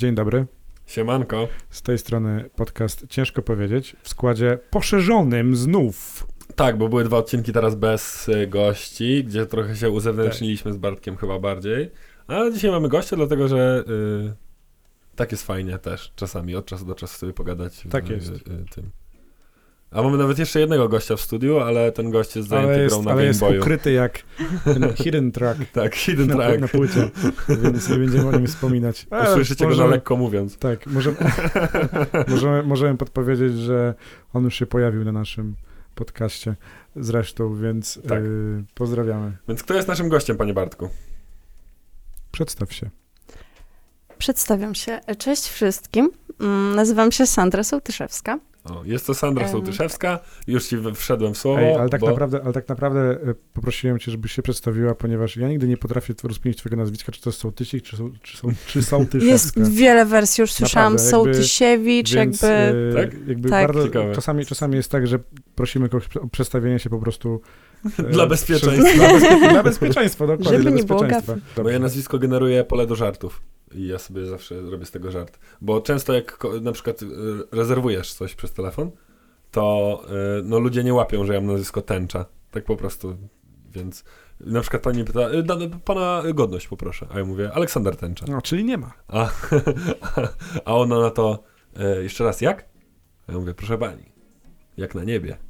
Dzień dobry. Siemanko. Z tej strony podcast Ciężko powiedzieć w składzie poszerzonym znów. Tak, bo były dwa odcinki teraz bez y, gości, gdzie trochę się uzewnętrzniliśmy z Bartkiem chyba bardziej. A dzisiaj mamy gościa, dlatego że y, tak jest fajnie też czasami, od czasu do czasu sobie pogadać. Tak w, jest. Y, y, tym. A mamy nawet jeszcze jednego gościa w studiu, ale ten gość jest zajęty grą na ale Game jest Boyu. ukryty jak ten hidden track Tak, hidden na, track. na płycie, więc nie będziemy o nim wspominać. Ale Usłyszycie go na możemy- lekko mówiąc. Tak, możemy, możemy, możemy podpowiedzieć, że on już się pojawił na naszym podcaście zresztą, więc Tak. y, pozdrawiamy. Więc kto jest naszym gościem, panie Bartku? Przedstaw się. Przedstawiam się. Cześć wszystkim. Mm, Nazywam się Sandra Sołtyszewska. O, jest to Sandra. Sołtyszewska. Już ci wszedłem w słowo. Ej, ale, tak bo... naprawdę, ale tak naprawdę y, poprosiłem cię, żebyś się przedstawiła, ponieważ ja nigdy nie potrafię rozkminić twojego nazwiska, czy to jest Sołtysik, czy, są, czy, są, czy Sołtyszewska. Jest wiele wersji, już słyszałam. Naprawdę, jakby- Sołtysiewicz, Więc, jakby... e, Tak? jakby Tak. bardzo Ciekawe. czasami, czasami jest tak, że prosimy kogoś o przedstawienie się po prostu e, Dla bezpieczeństwa. Dla, bezpie, dla bezpieczeństwa, dokładnie. Żeby dla nie było gafy. Moje nazwisko generuje pole do żartów. I ja sobie zawsze robię z tego żart. Bo często jak na przykład y, rezerwujesz coś przez telefon, to y, no, ludzie nie łapią, że ja mam nazwisko Tęcza. Tak po prostu. Więc na przykład pani pyta, y, pana godność poproszę. A ja mówię, Aleksander Tęcza. No, czyli nie ma. A, a ona na to, jeszcze raz, jak? A ja mówię, proszę pani, jak na niebie.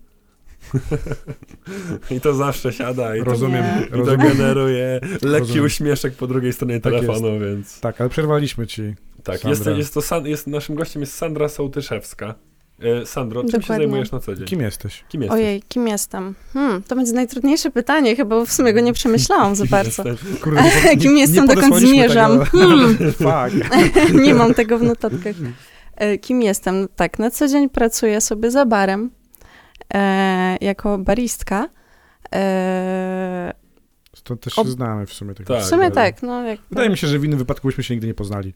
I to zawsze siada i to, Rozumiem, Nie. i to rozumiem. generuje lekki Rozumiem. uśmieszek po drugiej stronie Tak telefonu, więc... Tak, ale przerwaliśmy ci. Tak, jest, jest to, San- jest, naszym gościem jest Sandra Sołtyszewska. E, Sandro, czym się Dokładnie. zajmujesz na co dzień? Kim jesteś? Kim jesteś? Ojej, kim jestem? Hmm, to będzie najtrudniejsze pytanie, chyba bo w sumie go nie przemyślałam za Kim bardzo. Kurde, nie Kim nie- jestem, nie dokąd zmierzam? Tego... Hmm. Nie mam tego w notatkach. E, Kim jestem? Tak, na co dzień pracuję sobie za barem e, jako baristka. E, To też Ob- się znamy w sumie. Tak Tak, w sumie tak, no jak, Wydaje mi się, że w innym wypadku byśmy się nigdy nie poznali.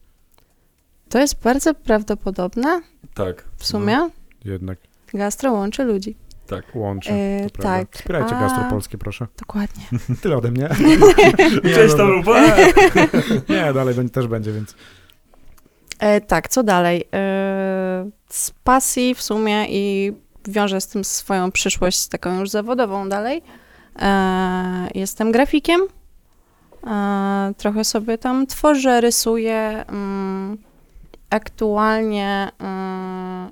to jest bardzo prawdopodobne Tak. w sumie. No. Jednak Gastro łączy ludzi. Tak. łączy, E, to prawda. tak. Wspierajcie A- gastropolskie, proszę. Dokładnie. Tyle ode mnie. Cześć, to dobra. był pan. Nie, dalej będzie- też będzie, więc E, tak, co dalej? E, z pasji w sumie i wiążę z tym swoją przyszłość taką już zawodową dalej. E, jestem grafikiem. E, trochę sobie tam tworzę, rysuję. Mm, aktualnie mm,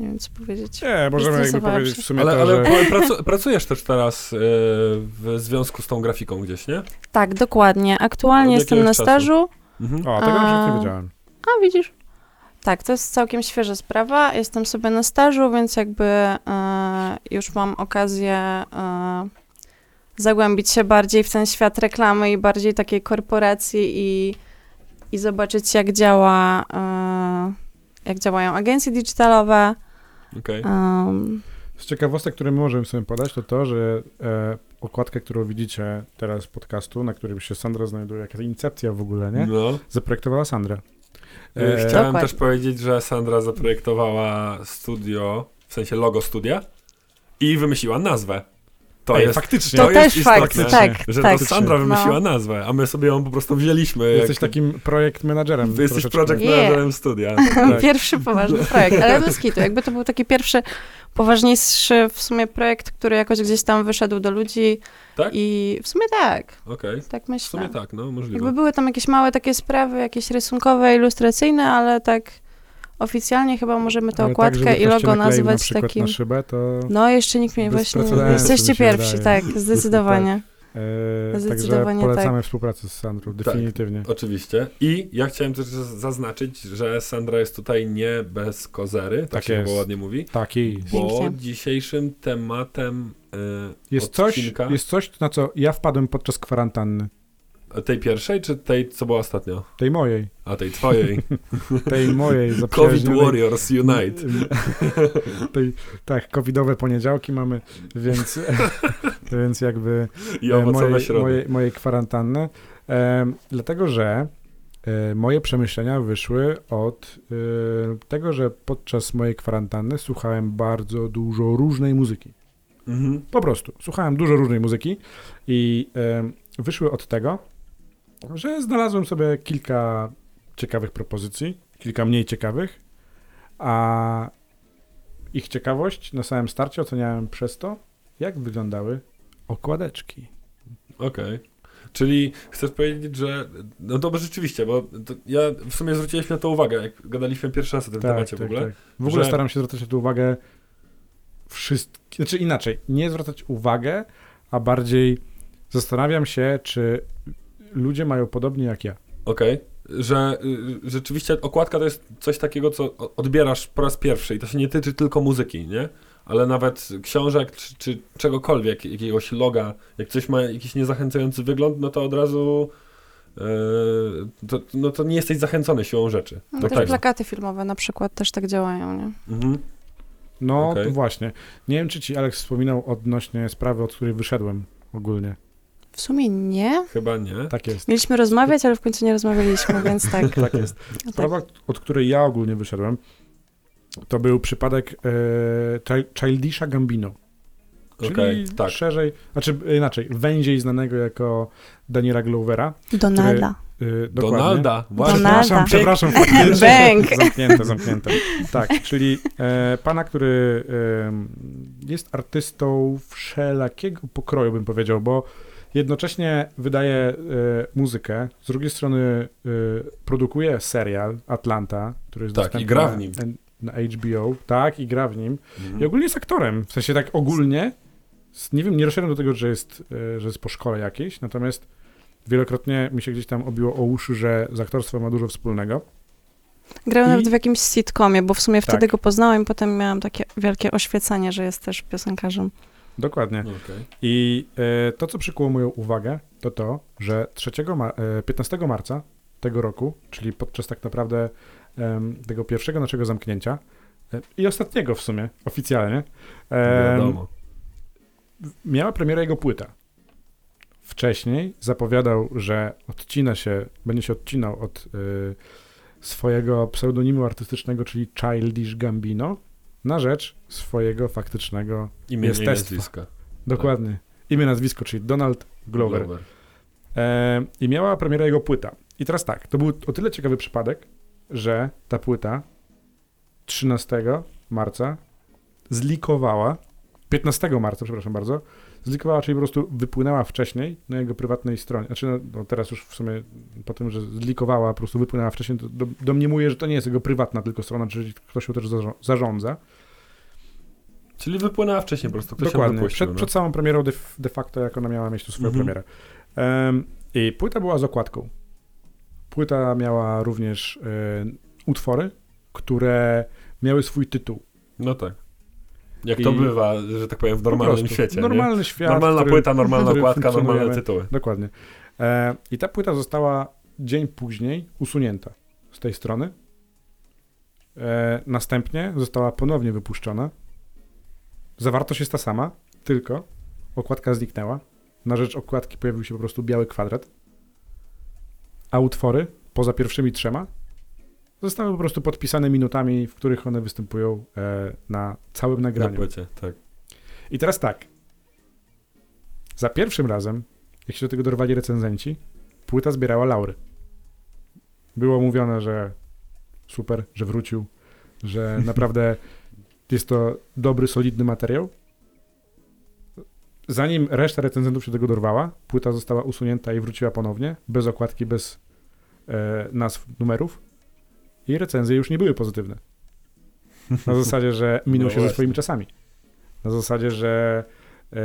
nie wiem, co powiedzieć. nie, możemy jakby powiedzieć w sumie Ale, to, ale że... pracu, pracujesz też teraz e, w związku z tą grafiką gdzieś, nie? Tak, dokładnie. Aktualnie Od jestem na czasu? stażu. Mhm. O, tego przykład nie A- wiedziałem. A widzisz? Tak, to jest całkiem świeża sprawa. Jestem sobie na stażu, więc jakby e, już mam okazję e, zagłębić się bardziej w ten świat reklamy i bardziej takiej korporacji i, i zobaczyć, jak działa, e, jak działają agencje digitalowe. Okej. Em, Z ciekawostek, które my możemy sobie podać, to to, że e, okładkę, którą widzicie teraz podcastu, na którym się Sandra znajduje, jaka incepcja w ogóle, nie? No. Zaprojektowała Sandra. E, E, Chciałem Dokładnie. też powiedzieć, że Sandra zaprojektowała studio, w sensie logo studia i wymyśliła nazwę. To Ej, jest faktycznie. to To jest też fakt, istotne, tak, że tak. to Sandra No. wymyśliła nazwę, a my sobie ją po prostu wzięliśmy. Jesteś jak... takim projekt menadżerem. Ty jesteś project Yeah. managerem studia. Tak. Pierwszy poważny projekt, ale bez kitu. Jakby to był taki pierwszy, poważniejszy w sumie projekt, który jakoś gdzieś tam wyszedł do ludzi Tak? i w sumie tak, Okej. tak W myślę. sumie tak, no możliwe. Jakby były tam jakieś małe takie sprawy, jakieś rysunkowe, ilustracyjne, ale tak oficjalnie chyba możemy tę Ale okładkę tak, i logo nakleił na takim... na szybę, to... No, jeszcze nikt mnie właśnie... Jesteście pierwsi, wydaje. tak, zdecydowanie. E, także polecamy współpracę z Sandrą, Tak. definitywnie. Oczywiście. I ja chciałem też zaznaczyć, że Sandra jest tutaj nie bez kozery, tak, Tak się jest. ładnie mówi, Taki. bo Pięknie. dzisiejszym tematem y, Jest coś, odcinka, jest coś, na co ja wpadłem podczas kwarantanny. Tej pierwszej, czy tej, co była ostatnio? Tej mojej. A tej twojej. Tej mojej COVID Warriors Unite. Tej, tak, covidowe poniedziałki mamy, więc, więc jakby I e, środy. mojej, mojej kwarantanny. E, dlatego, że e, moje przemyślenia wyszły od e, tego, że podczas mojej kwarantanny słuchałem bardzo dużo różnej muzyki. Mhm. Po prostu. Słuchałem dużo różnej muzyki i wyszły od tego, że znalazłem sobie kilka ciekawych propozycji, kilka mniej ciekawych, a ich ciekawość na samym starcie oceniałem przez to, jak wyglądały okładeczki. Okej. Czyli chcesz powiedzieć, że. No to rzeczywiście, bo ja w sumie zwróciłeś na to uwagę, jak gadaliśmy pierwszy raz o tym temacie w ogóle. Tak. W ogóle że- staram się zwracać na to uwagę wszystkie, znaczy inaczej, nie zwracać uwagę, a bardziej zastanawiam się, czy ludzie mają podobnie jak ja. Okej. Że y, rzeczywiście okładka to jest coś takiego, co odbierasz po raz pierwszy i to się nie tyczy tylko muzyki, nie? Ale nawet książek czy, czy czegokolwiek, jakiegoś loga, jak coś ma jakiś niezachęcający wygląd, no to od razu y, to, no to nie jesteś zachęcony siłą rzeczy. No, Do też plakaty filmowe na przykład też tak działają, nie? Mhm. No to właśnie. Nie wiem, czy ci Alex wspominał odnośnie sprawy, od której wyszedłem ogólnie. W sumie nie. Chyba nie. Tak jest. Mieliśmy rozmawiać, ale w końcu nie rozmawialiśmy, więc tak. Tak jest. No tak. Sprawa, od której ja ogólnie wyszedłem, to był przypadek e, Chil- Childisha Gambino. Czyli Okej, tak. szerzej, znaczy inaczej, węziej znanego jako Daniela Glovera. Donalda. Y, dokładnie. Donalda. Właśnie. Donalda. Przepraszam, przepraszam. Bęk. Zamknięte, zamknięte. Tak, czyli e, pana, który em, jest artystą wszelakiego pokroju, bym powiedział, bo jednocześnie wydaje e, muzykę, z drugiej strony e, produkuje serial Atlanta, który jest Tak, dostępny i gra w nim. Na, na HBO, tak, i gra w nim. Mhm. I ogólnie jest aktorem, w sensie tak ogólnie, nie wiem, nie doszedłem do tego, że jest, e, że jest po szkole jakiejś, natomiast wielokrotnie mi się gdzieś tam obiło o uszy, że z aktorstwem ma dużo wspólnego. Grał I- nawet w jakimś sitcomie, bo w sumie wtedy Tak. go poznałem i potem miałam takie wielkie oświecenie, że jest też piosenkarzem. Dokładnie. Okej. I e, to, co przykuło moją uwagę, to to, że 3 ma- e, 15 marca tego roku, czyli podczas tak naprawdę tego pierwszego naszego zamknięcia e, i ostatniego w sumie, oficjalnie, miała premierę jego płyta. Wcześniej zapowiadał, że odcina się, będzie się odcinał od swojego pseudonimu artystycznego, czyli Childish Gambino, na rzecz swojego faktycznego, Imię i nazwiska. dokładnie, imię, nazwisko, czyli Donald Glover. E, I miała premierę jego płyta. I teraz tak, to był o tyle ciekawy przypadek, że ta płyta 13 marca zlikowała, 15 marca, przepraszam bardzo, zlikowała, czyli po prostu wypłynęła wcześniej na jego prywatnej stronie. Znaczy, no, no teraz już w sumie po tym, że zlikowała, po prostu wypłynęła wcześniej, to do, domniemuję, że to nie jest jego prywatna tylko strona, czyli ktoś ją też zarządza-. Czyli wypłynęła wcześniej po prostu, ktoś Dokładnie, wypuścił. przed, no. przed samą premierą de, de facto, jak ona miała mieć tu swoją Mhm. premierę. Em, I płyta była z okładką. Płyta miała również e, utwory, które miały swój tytuł. No tak. Jak I- to bywa, że tak powiem, w normalnym świecie. nie? Normalny świat. Normalna który- płyta, normalna okładka, normalne tytuły. Dokładnie. E, I ta płyta została dzień później usunięta z tej strony. E, następnie została ponownie wypuszczona. Zawartość jest ta sama, tylko okładka zniknęła. Na rzecz okładki pojawił się po prostu biały kwadrat. A utwory, poza pierwszymi trzema, zostały po prostu podpisane minutami, w których one występują e, na całym Na nagraniu. płycie, tak. I teraz tak. Za pierwszym razem, jak się do tego dorwali recenzenci, płyta zbierała laury. Było mówione, że super, że wrócił, że naprawdę jest to dobry, solidny materiał. Zanim reszta recenzentów się do tego dorwała, płyta została usunięta i wróciła ponownie, bez okładki, bez e, nazw numerów. I recenzje już nie były pozytywne. Na zasadzie, że minął No się ze właśnie. swoimi czasami. Na zasadzie, że e,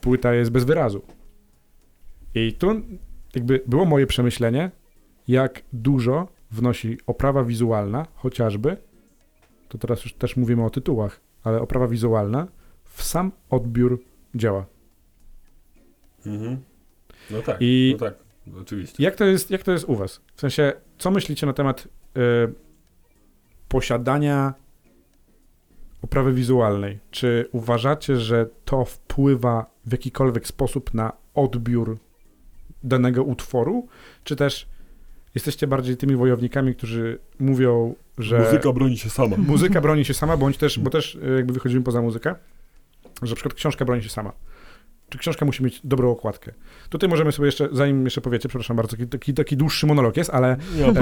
płyta jest bez wyrazu. I tu jakby było moje przemyślenie, jak dużo wnosi oprawa wizualna, chociażby, to teraz już też mówimy o tytułach, ale oprawa wizualna w sam odbiór dzieła. Mhm. No tak, I- no tak, oczywiście. Jak to jest, jak to jest u was? W sensie, co myślicie na temat y, posiadania oprawy wizualnej? Czy uważacie, że to wpływa w jakikolwiek sposób na odbiór danego utworu? Czy też jesteście bardziej tymi wojownikami, którzy mówią, że Muzyka broni się sama. muzyka broni się sama, bądź też, bo też y, jakby wychodzimy poza muzykę, że na przykład książka broni się sama. Czy książka musi mieć dobrą okładkę. Tutaj możemy sobie jeszcze, zanim jeszcze powiecie, przepraszam bardzo, taki, taki, dłuższy monolog jest, ale e,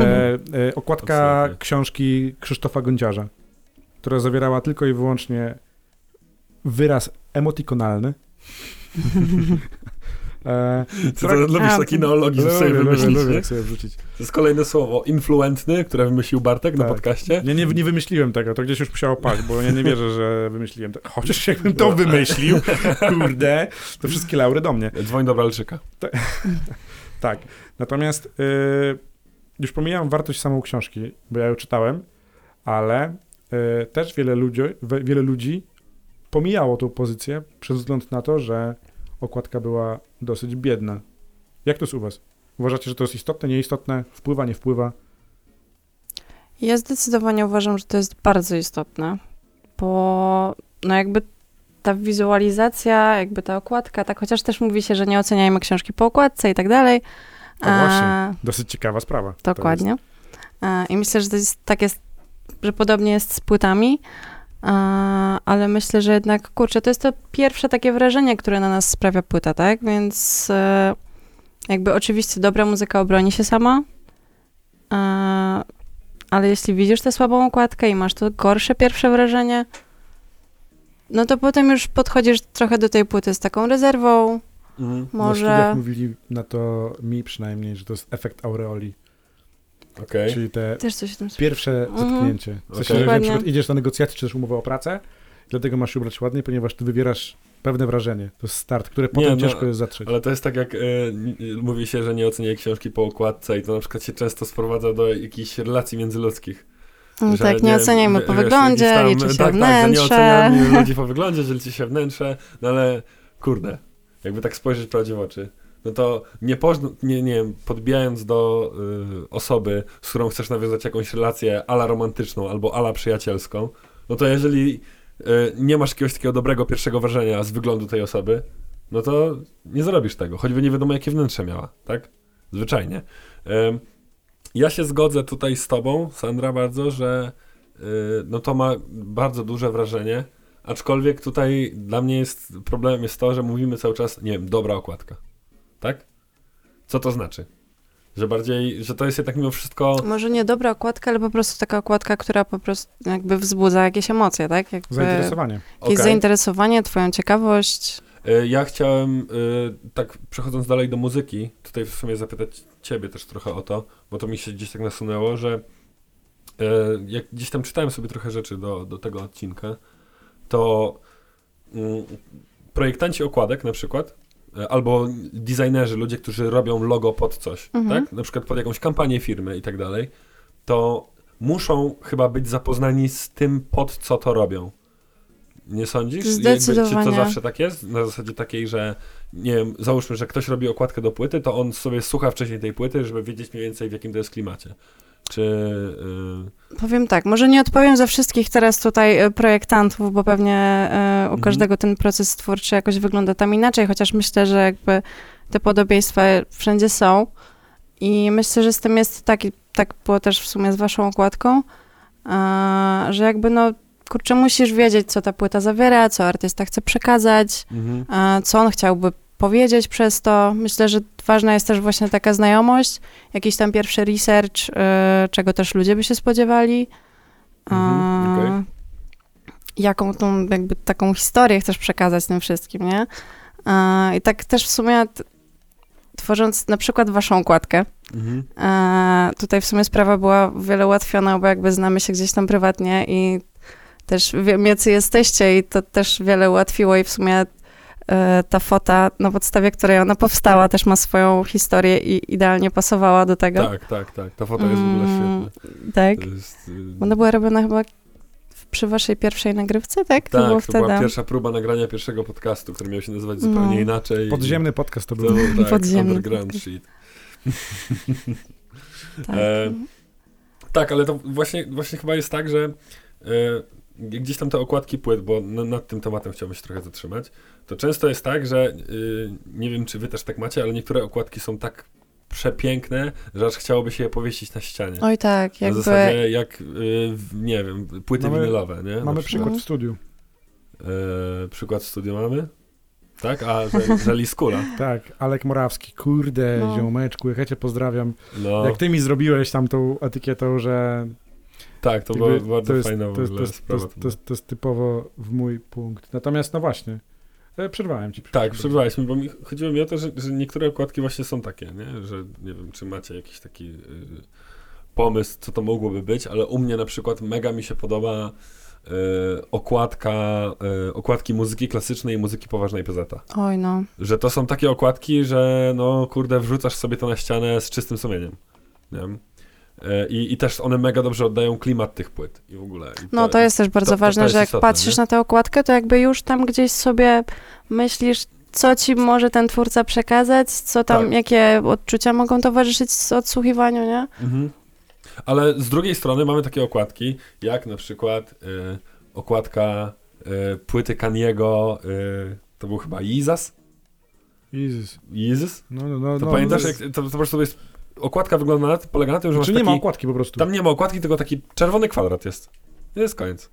e, okładka Absolutnie. książki Krzysztofa Gądziarza, która zawierała tylko i wyłącznie wyraz emotikonalny. e, Ty to lubisz taki neologizm sobie lubię, lubię, wymyślić, lubię, jak sobie wrzucić. To jest kolejne słowo. Influentny, które wymyślił Bartek na Tak. podcaście. Nie, nie, nie wymyśliłem tego, to gdzieś już musiało paść, bo ja nie wierzę, że wymyśliłem to. Chociaż jakbym to wymyślił, kurde, to wszystkie laury do mnie. Dzwoń do Bralczyka. Tak. Natomiast y, już pomijam wartość samą książki, bo ja ją czytałem, ale y, też wiele ludzi, wiele ludzi pomijało tą pozycję przez wzgląd na to, że okładka była dosyć biedna. Jak to jest u was? Uważacie, że to jest istotne, nieistotne? Wpływa, nie wpływa? Ja zdecydowanie uważam, że to jest bardzo istotne, bo no jakby ta wizualizacja, jakby ta okładka, tak chociaż też mówi się, że nie oceniajmy książki po okładce i tak dalej. O, właśnie. Dosyć ciekawa sprawa. Dokładnie. I myślę, że to jest tak jest, że podobnie jest z płytami, ale myślę, że jednak, kurczę, to jest to pierwsze takie wrażenie, które na nas sprawia płyta, tak? Więc e, jakby oczywiście dobra muzyka obroni się sama, e, ale jeśli widzisz tę słabą okładkę i masz to gorsze pierwsze wrażenie, no to potem już podchodzisz trochę do tej płyty z taką rezerwą, Mhm. jest. Na może... mówili na to, mi przynajmniej, że to jest efekt aureoli, Okej. czyli te Też coś w tym pierwsze Mhm. zetknięcie. W sensie, że na przykład idziesz na negocjacje czy też umowę o pracę, dlatego masz się ubrać ładnie, ponieważ ty wybierasz pewne wrażenie. To jest start, które potem no, ciężko jest zatrzeć. Ale to jest tak jak e, n- mówi się, że nie oceniaj książki po okładce i to na przykład się często sprowadza do jakichś relacji międzyludzkich. Mm, Że Tak, nie oceniajmy w- po wiesz, wyglądzie, jakiś liczy się tak, wnętrze. Tak, nie oceniamy ludzi po wyglądzie, że liczy się wnętrze, no ale kurde, jakby tak spojrzeć prawdzie w oczy, no to nie, pożna, nie, nie podbijając do y, osoby, z którą chcesz nawiązać jakąś relację ala romantyczną albo ala przyjacielską, no to jeżeli y, nie masz jakiegoś takiego dobrego pierwszego wrażenia z wyglądu tej osoby, no to nie zrobisz tego, choćby nie wiadomo jakie wnętrze miała, tak? Zwyczajnie. Ym, ja się zgodzę tutaj z tobą, Sandra, bardzo, że y, no to ma bardzo duże wrażenie, aczkolwiek tutaj dla mnie jest problemem jest to, że mówimy cały czas, nie wiem, dobra okładka. Tak? Co to znaczy? Że bardziej, że to jest jednak mimo wszystko... Może nie dobra okładka, ale po prostu taka okładka, która po prostu jakby wzbudza jakieś emocje, tak? Jakby Zainteresowanie. Jakieś Okej. zainteresowanie, twoją ciekawość. Y, Ja chciałem, y, tak przechodząc dalej do muzyki, tutaj w sumie zapytać ciebie też trochę o to, bo to mi się gdzieś tak nasunęło, że y, jak gdzieś tam czytałem sobie trochę rzeczy do, do tego odcinka, to mm, projektanci okładek na przykład, albo designerzy, ludzie, którzy robią logo pod coś, Mhm. tak? Na przykład pod jakąś kampanię firmy i tak dalej, to muszą chyba być zapoznani z tym, pod co to robią. Nie sądzisz? Jakby, czy to Zdecydowanie. zawsze tak jest? Na zasadzie takiej, że nie wiem, załóżmy, że ktoś robi okładkę do płyty, to on sobie słucha wcześniej tej płyty, żeby wiedzieć mniej więcej w jakim to jest klimacie. Czy... Yy, Powiem tak, może nie odpowiem za wszystkich teraz tutaj e, projektantów, bo pewnie e, u Mhm. każdego ten proces twórczy jakoś wygląda tam inaczej, chociaż myślę, że jakby te podobieństwa wszędzie są. I myślę, że z tym jest tak, i tak było też w sumie z waszą okładką, że jakby no, kurczę, musisz wiedzieć, co ta płyta zawiera, co artysta chce przekazać, a, co on chciałby powiedzieć przez to. Myślę, że ważna jest też właśnie taka znajomość, jakiś tam pierwszy research, y, czego też ludzie by się spodziewali. Mhm, okej. Jaką tą jakby taką historię chcesz przekazać tym wszystkim, nie? I tak też w sumie tworząc na przykład waszą okładkę, Mhm. Tutaj w sumie sprawa była wiele ułatwiona, bo jakby znamy się gdzieś tam prywatnie i też wiem, jacy jesteście i to też wiele ułatwiło i w sumie ta fota, na podstawie której ona powstała, też ma swoją historię i idealnie pasowała do tego. Tak, tak, tak. Ta foto jest w ogóle Mm, świetna. Tak. To jest, yy, Ona była robiona chyba przy waszej pierwszej nagrywce, tak? tak, było to wtedy. była pierwsza próba nagrania pierwszego podcastu, który miał się nazywać zupełnie No. inaczej. Podziemny podcast to To był. był tak, Podziemny underground podcast. shit. Tak. E, Tak, ale to właśnie, właśnie chyba jest tak, że e, gdzieś tam te okładki płyt, bo nad tym tematem chciałbym się trochę zatrzymać, to często jest tak, że y, nie wiem, czy wy też tak macie, ale niektóre okładki są tak przepiękne, że aż chciałoby się je powiesić na ścianie. Oj tak, Na jakby... zasadzie jak, y, nie wiem, płyty Mamy- winylowe, nie? Na Mamy przykład w studiu. E, przykład w studiu mamy? Tak? A, że, że Liskula. Tak, Alek Morawski, kurde, No. ziomeczku, ja cię pozdrawiam. No, Jak ty mi zrobiłeś tam tą etykietą, że tak, to była bardzo fajna to jest, to ogóle jest, to sprawa. jest, to jest, to jest typowo w mój punkt. Natomiast, no właśnie, e, przerwałem ci. Tak, przerwałeś mi, bo mi, chodziło mi o to, że, że niektóre okładki właśnie są takie, nie? Że nie wiem, czy macie jakiś taki y, pomysł, co to mogłoby być, ale u mnie na przykład mega mi się podoba y, okładka, y, okładki muzyki klasycznej i muzyki poważnej PZ. Oj, no. Że to są takie okładki, że no kurde, wrzucasz sobie to na ścianę z czystym sumieniem. Nie? Y, I, I też one mega dobrze oddają klimat tych płyt i w ogóle. I No to jest też bardzo to- to ważne, jest że jak istotne, patrzysz nie? na tę okładkę, to jakby już tam gdzieś sobie myślisz, co ci może ten twórca przekazać, co tam, Tak. jakie odczucia mogą towarzyszyć z odsłuchiwaniu, nie? Mhm. Ale z drugiej strony mamy takie okładki, jak na przykład y, okładka y, płyty Kaniego, y, to był chyba Yeezus? Jezus. Yeezus? No, no, no. To no, pamiętasz, no, jak, to, to po prostu jest, okładka wygląda na, polega na tym, że Czy masz nie taki, ma okładki po prostu? tam nie ma okładki, tylko taki czerwony kwadrat jest. I jest koniec.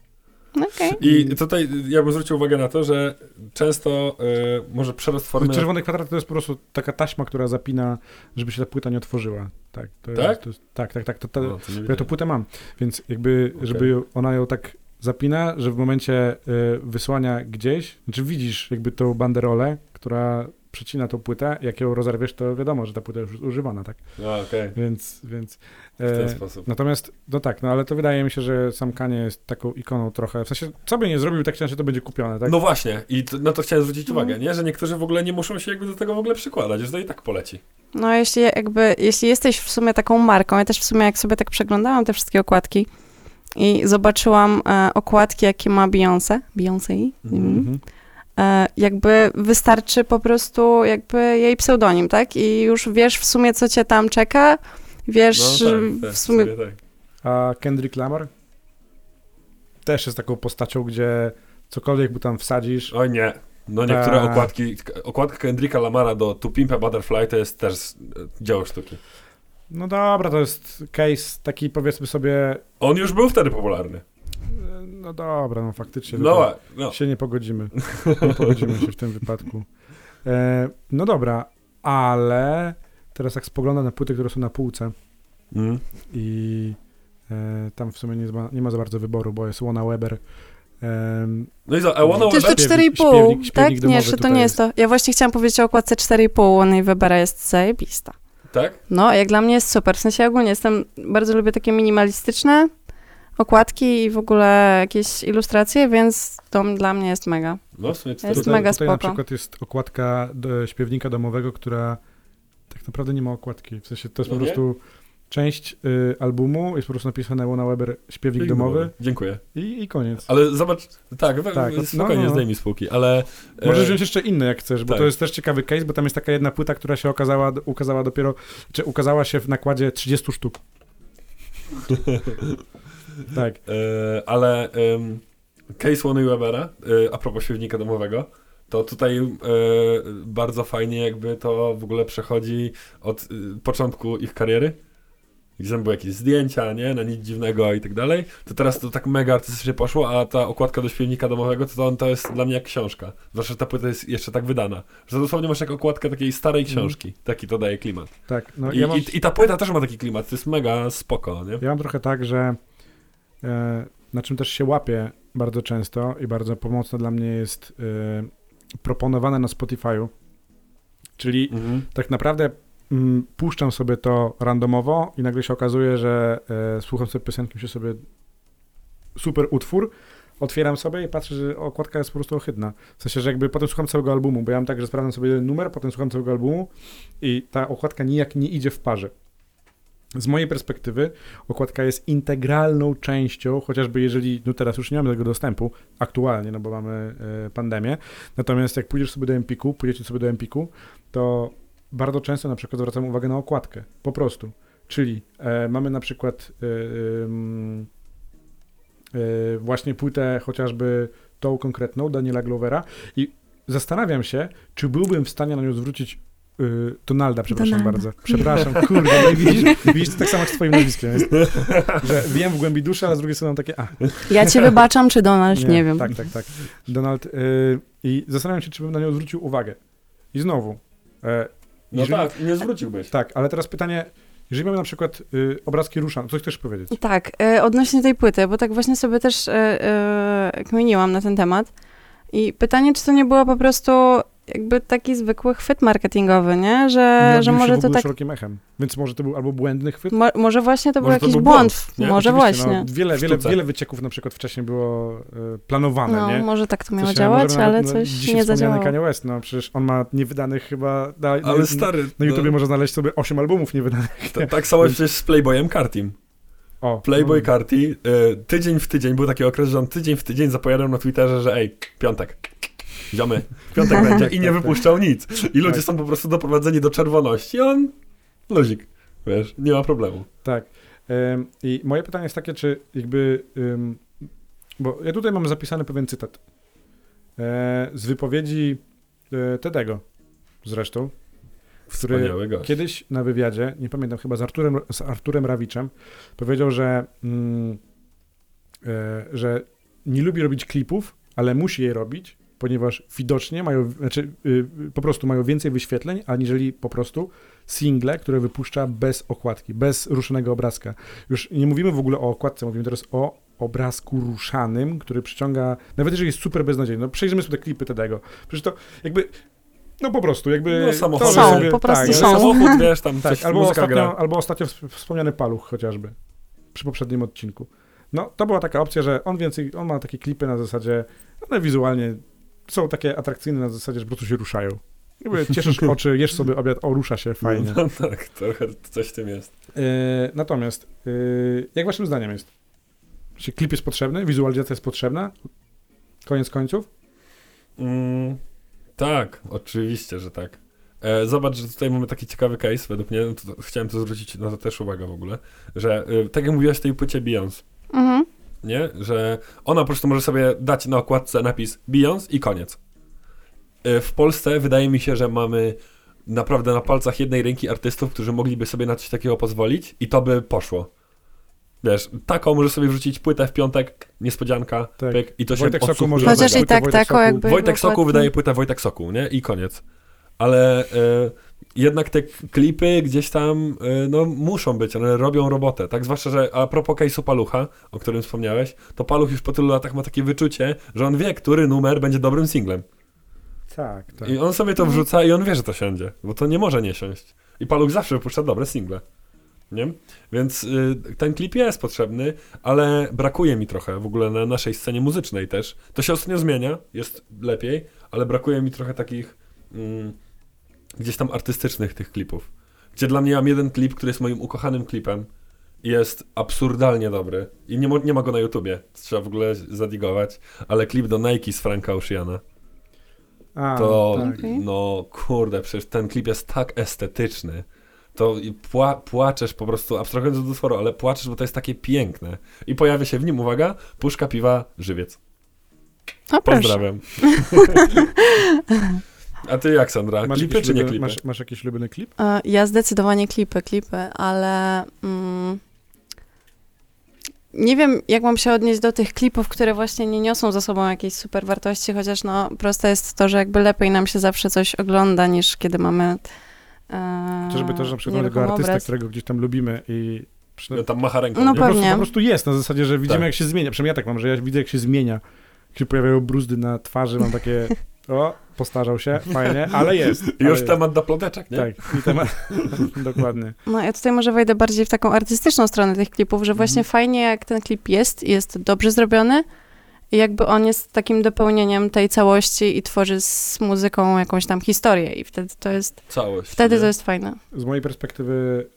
Okej. I tutaj ja bym zwrócił uwagę na to, że często y, może przerost formy... Czerwony kwadrat to jest po prostu taka taśma, która zapina, żeby się ta płyta nie otworzyła. Tak, to Tak? Jest, to jest, tak, tak, tak. To, to, O, to ja tą płytę mam, więc jakby, Okej. żeby ona ją tak zapina, że w momencie y, wysłania gdzieś, znaczy widzisz jakby tą banderolę, która przecina tą płytę, jak ją rozerwiesz, to wiadomo, że ta płyta już jest używana, tak? A, okej, Więc, więc w ten e, sposób. natomiast, no tak, no ale to wydaje mi się, że sam Kanye jest taką ikoną trochę, w sensie, co by nie zrobił, tak czy to będzie kupione, tak? No właśnie, i to, na to chciałem zwrócić Mhm. uwagę, nie? Że niektórzy w ogóle nie muszą się jakby do tego w ogóle przykładać, że to i tak poleci. No jeśli jakby, jeśli jesteś w sumie taką marką, ja też w sumie jak sobie tak przeglądałam te wszystkie okładki i zobaczyłam e, okładki, jakie ma Beyoncé, Beyoncé, Mhm. mhm. e, jakby wystarczy po prostu jakby jej pseudonim, tak? I już wiesz w sumie, co cię tam czeka, wiesz No tak, tak, w sumie... tak. A Kendrick Lamar też jest taką postacią, gdzie cokolwiek mu tam wsadzisz, Oj nie. No niektóre Tak. okładki, okładka Kendricka Lamara do To Pimp a Butterfly to jest też e, dzieło sztuki. no dobra, to jest case taki powiedzmy sobie, On już był wtedy popularny. No dobra, no faktycznie. No, no. się nie pogodzimy. Nie pogodzimy się w tym wypadku. E, no dobra, ale teraz jak spoglądam na płyty, które są na półce Mm. i e, tam w sumie nie, ma- nie ma za bardzo wyboru, bo jest Łona Weber. No i za, a One To jest to Śpiewnik- 4,5, śpiewnik tak? Nie, że to nie jest to. Ja właśnie chciałam powiedzieć o okładce 4,5, ona i Webera jest zajebista. Tak? No, jak dla mnie jest super. W sensie ogólnie jestem, bardzo lubię takie minimalistyczne okładki i w ogóle jakieś ilustracje, więc to dla mnie jest mega. No w sumie Jest tutaj, mega tutaj na spoko. przykład jest okładka do śpiewnika domowego, która tak naprawdę nie ma okładki. W sensie to jest No po nie? prostu część y, albumu, jest po prostu napisane Łona Weber śpiewnik domowy Dziękuję. i, i koniec. Ale zobacz, tak, we, Tak, no, spokojnie, no. zdejmij spółki, ale... e, Możesz wziąć jeszcze inne, jak chcesz, bo tak. to jest też ciekawy case, bo tam jest taka jedna płyta, która się okazała, ukazała dopiero, czy ukazała się w nakładzie 30 sztuk. tak. E, ale em, case Łony Webera, e, a propos śpiewnika domowego, to tutaj e, bardzo fajnie jakby to w ogóle przechodzi od e, początku ich kariery. Gdzie tam były jakieś zdjęcia, nie, na nic dziwnego i tak dalej. To teraz to tak mega artystycznie poszło, a ta okładka do śpiewnika domowego, to, to, to jest dla mnie jak książka. Zwłaszcza, że ta płyta jest jeszcze tak wydana. Że dosłownie masz jak okładkę takiej starej Mhm. książki. Taki to daje klimat. Tak, no I, ja mam, i, I ta płyta też ma taki klimat, to jest mega spoko, nie? ja mam trochę tak, że na czym też się łapię bardzo często i bardzo pomocne dla mnie jest e, proponowane na Spotify'u, czyli Mhm. tak naprawdę mm, puszczam sobie to randomowo i nagle się okazuje, że e, słucham sobie piosenki, myślę sobie super utwór, otwieram sobie i patrzę, że okładka jest po prostu ohydna. W sensie, że jakby potem słucham całego albumu, bo ja mam tak, że sprawdzam sobie jeden numer, potem słucham całego albumu i ta okładka nijak nie idzie w parze. Z mojej perspektywy okładka jest integralną częścią, chociażby jeżeli, no teraz już nie mamy tego dostępu, aktualnie, no bo mamy e, pandemię, natomiast jak pójdziesz sobie do Empiku, pójdziecie sobie do Empiku, to bardzo często na przykład zwracam uwagę na okładkę, po prostu. Czyli e, mamy na przykład e, właśnie płytę chociażby tą konkretną Daniela Glovera i zastanawiam się, czy byłbym w stanie na nią zwrócić y, Donalda, przepraszam Donalda. bardzo. Przepraszam, kurde, no widzisz, widzisz, to tak samo jak z twoim nazwiskiem jest, że wiem w głębi duszy, ale z drugiej strony mam takie, a, Ja cię wybaczam, czy Donald, nie, wiem. Tak, tak, tak. Donald, y, I zastanawiam się, czy bym na nią zwrócił uwagę. I znowu, e, No jeżeli- tak, nie zwróciłbyś. tak, ale teraz pytanie, jeżeli mamy na przykład y, obrazki ruszane, coś chcesz powiedzieć? Tak, e, odnośnie tej płyty, bo tak właśnie sobie też e, e, kminiłam na ten temat. I pytanie, czy to nie było po prostu jakby taki zwykły chwyt marketingowy, nie? Że, Nie że odbił się może to tak. szerokim echem. Więc może to był albo błędny chwyt, Mo, może właśnie to był Może to jakiś był błąd. błąd, nie? może Oczywiście, właśnie. No, wiele, wiele, wiele wycieków na przykład wcześniej było y, planowane, No, nie? może tak to miało Coś, działać, ale no, coś nie zadziałało. Kanye West, no przecież on ma niewydanych chyba... Na, Ale stary, na YouTubie no, można znaleźć sobie 8 albumów niewydanych. to, tak samo przecież z Playboyem Cartim. O, Playboy no. Carti y, tydzień w tydzień, był taki okres, że on tydzień w tydzień zapowiadał na Twitterze, że ej, piątek, ziomy, piątek będzie i nie Tak, tak. wypuszczał nic. I ludzie Tak. są po prostu doprowadzeni do czerwoności, on luzik, wiesz, nie ma problemu. Tak. Ym, I moje pytanie jest takie, czy jakby... ym, bo ja tutaj mam zapisany pewien cytat e, z wypowiedzi e, Tedego zresztą, który kiedyś na wywiadzie, nie pamiętam, chyba z Arturem, z Arturem Rawiczem, powiedział, że, mm, e, że nie lubi robić klipów, ale musi je robić, ponieważ widocznie mają, znaczy y, po prostu mają więcej wyświetleń, aniżeli po prostu single, które wypuszcza bez okładki, bez ruszonego obrazka. Już nie mówimy w ogóle o okładce, mówimy teraz o obrazku ruszanym, który przyciąga, nawet jeżeli jest super beznadziejny, no przejrzymy sobie te klipy Tedego. Przecież to jakby, no po prostu, jakby... No, samochody Są, sobie- po prostu tak, są. Samochód, wiesz, tam tak, coś albo ostatnio, gra. albo ostatnio wsp- wspomniany paluch chociażby, przy poprzednim odcinku. No, to była taka opcja, że on więcej, on ma takie klipy na zasadzie, one wizualnie są takie atrakcyjne na zasadzie, że po prostu się ruszają. Jakby cieszysz oczy, jesz sobie obiad, o, rusza się, fajnie. No tak, trochę coś w tym jest. Yy, natomiast, yy, jak waszym zdaniem jest? Czy klip jest potrzebny? Wizualizacja jest potrzebna? Koniec końców? Mm, tak, oczywiście, że tak. E, zobacz, że tutaj mamy taki ciekawy case, według mnie, to, chciałem to zwrócić na to też uwagę w ogóle, że y, tak jak mówiłaś o tej płycie Beyoncé, Mhm. Nie? Że ona po prostu może sobie dać na okładce napis Beyoncé i koniec. Y, W Polsce wydaje mi się, że mamy naprawdę na palcach jednej ręki artystów, którzy mogliby sobie na coś takiego pozwolić i to by poszło. Wiesz, taką może sobie wrzucić płytę w piątek, niespodzianka, Tak. pyk, i to się Wojtek odsłuchuje. może Chociaż i tak Wojtek Sokół. jakby- Wojtek dokładnie. wydaje płytę Wojtek Sokół, nie? I koniec. Ale e, jednak te klipy gdzieś tam, e, no, muszą być, one robią robotę, tak? Zwłaszcza, że a propos case'u Palucha, o którym wspomniałeś, to Paluch już po tylu latach ma takie wyczucie, że on wie, który numer będzie dobrym singlem. Tak, tak. I on sobie to wrzuca i on wie, że to siądzie, bo to nie może nie siąść. I Paluch zawsze wypuszcza dobre single. Nie? Więc y, ten klip jest potrzebny, ale brakuje mi trochę w ogóle na naszej scenie muzycznej też. To się ostatnio zmienia, jest lepiej, ale brakuje mi trochę takich mm, gdzieś tam artystycznych tych klipów. Gdzie dla mnie mam jeden klip, który jest moim ukochanym klipem i jest absurdalnie dobry. I nie, nie ma go na YouTubie, trzeba w ogóle zadigować, ale klip do Nike z Franka Oceana. A, To, tak. No kurde, przecież ten klip jest tak estetyczny. To pła, płaczesz po prostu, abstrahując od utworu, ale płaczesz, bo to jest takie piękne. I pojawia się w nim, uwaga, puszka piwa, żywiec. O proszę. Pozdrawiam. A ty jak, Sandra? Masz klipy czy nie klipy? Masz, masz jakiś ulubiony klip? E, Ja zdecydowanie klipy, klipy, ale mm, nie wiem, jak mam się odnieść do tych klipów, które właśnie nie niosą za sobą jakiejś super wartości, chociaż no proste jest to, że jakby lepiej nam się zawsze coś ogląda, niż kiedy mamy e, Chociażby to, że na przykład mamy tego obraz. którego gdzieś tam lubimy i przy, No, tam macha ręką, No nie? po, prostu, pewnie. po prostu jest, na zasadzie, że widzimy Tak. jak się zmienia. Przynajmniej ja tak mam, że ja widzę jak się zmienia. Jak się pojawiają bruzdy na twarzy, mam takie, o, postarzał się, fajnie, ale jest. Ale Już jest. temat do ploteczek, nie? Tak, i temat, dokładnie. No ja tutaj może wejdę bardziej w taką artystyczną stronę tych klipów, że właśnie Mhm. fajnie jak ten klip jest, jest dobrze zrobiony i jakby on jest takim dopełnieniem tej całości i tworzy z muzyką jakąś tam historię i wtedy to jest, Całość. wtedy nie? to jest fajne. Z mojej perspektywy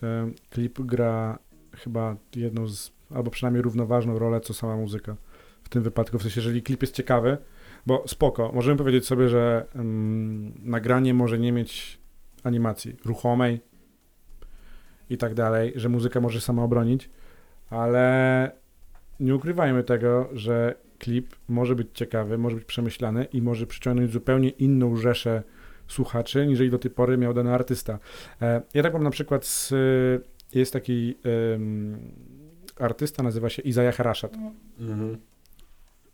klip gra chyba jedną z, albo przynajmniej równoważną rolę, co sama muzyka w tym wypadku. W sensie, jeżeli klip jest ciekawy, bo spoko, możemy powiedzieć sobie, że mm, nagranie może nie mieć animacji ruchomej i tak dalej, że muzyka może sama obronić, ale nie ukrywajmy tego, że klip może być ciekawy, może być przemyślany i może przyciągnąć zupełnie inną rzeszę słuchaczy, niżeli do tej pory miał dany artysta. E, Ja tak mam na przykład z, jest taki artysta, nazywa się Izaja Haraszat. Mhm.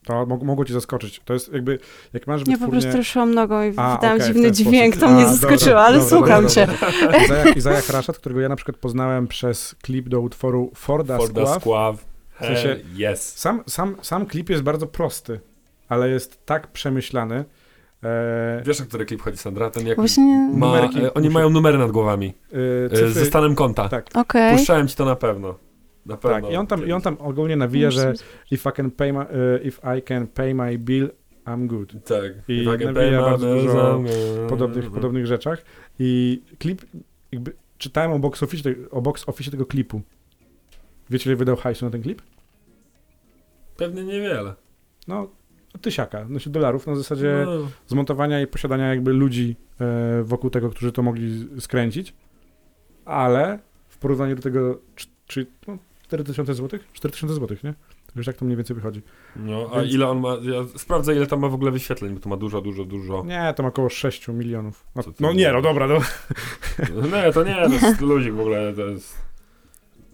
To mog- mogło cię zaskoczyć. To jest jakby, jak masz Nie, po prostu ruszyłam nogą i wydałam w dziwny dźwięk, to A, mnie zaskoczyło, ale dobra, słucham dobra, cię. dobra. Izaja, Kraszat, którego ja na przykład poznałem przez klip do utworu Forda, Forda Squaw. Squaw. W sensie- Hell yes. Sam, sam, sam klip jest bardzo prosty, ale jest tak przemyślany. E, Wiesz, o który klip chodzi, Sandra? Ten jak Właśnie, ma, numerki e, oni muszę- mają numery nad głowami. cyfry, ze stanem konta. tak, okej. Puszczałem ci to na pewno. Na pewno. tak. I on tam, i on tam ogólnie nawija, że if I can pay my, e, if I can pay my bill, I'm good. Tak. I If I nawija my bardzo dużo I'm good. Podobnych, podobnych rzeczach. I klip, jakby czytałem o box office, o box office tego klipu. Wiecie, ile wydał hajsu na ten klip? Pewnie niewiele. No, tysiaka, no się dolarów na zasadzie No, zmontowania i posiadania jakby ludzi e, wokół tego, którzy to mogli skręcić, ale w porównaniu do tego czy, czy, no, 4000 zł? 4000 zł, nie? Wiesz, jak to mniej więcej wychodzi? no a Więc- ile on ma? Ja sprawdzę, ile tam ma w ogóle wyświetleń, bo to ma dużo, dużo, dużo. Nie, to ma około 6 milionów. No, no nie, no dobra, no. Nie, to nie, to jest luzik w ogóle, to jest...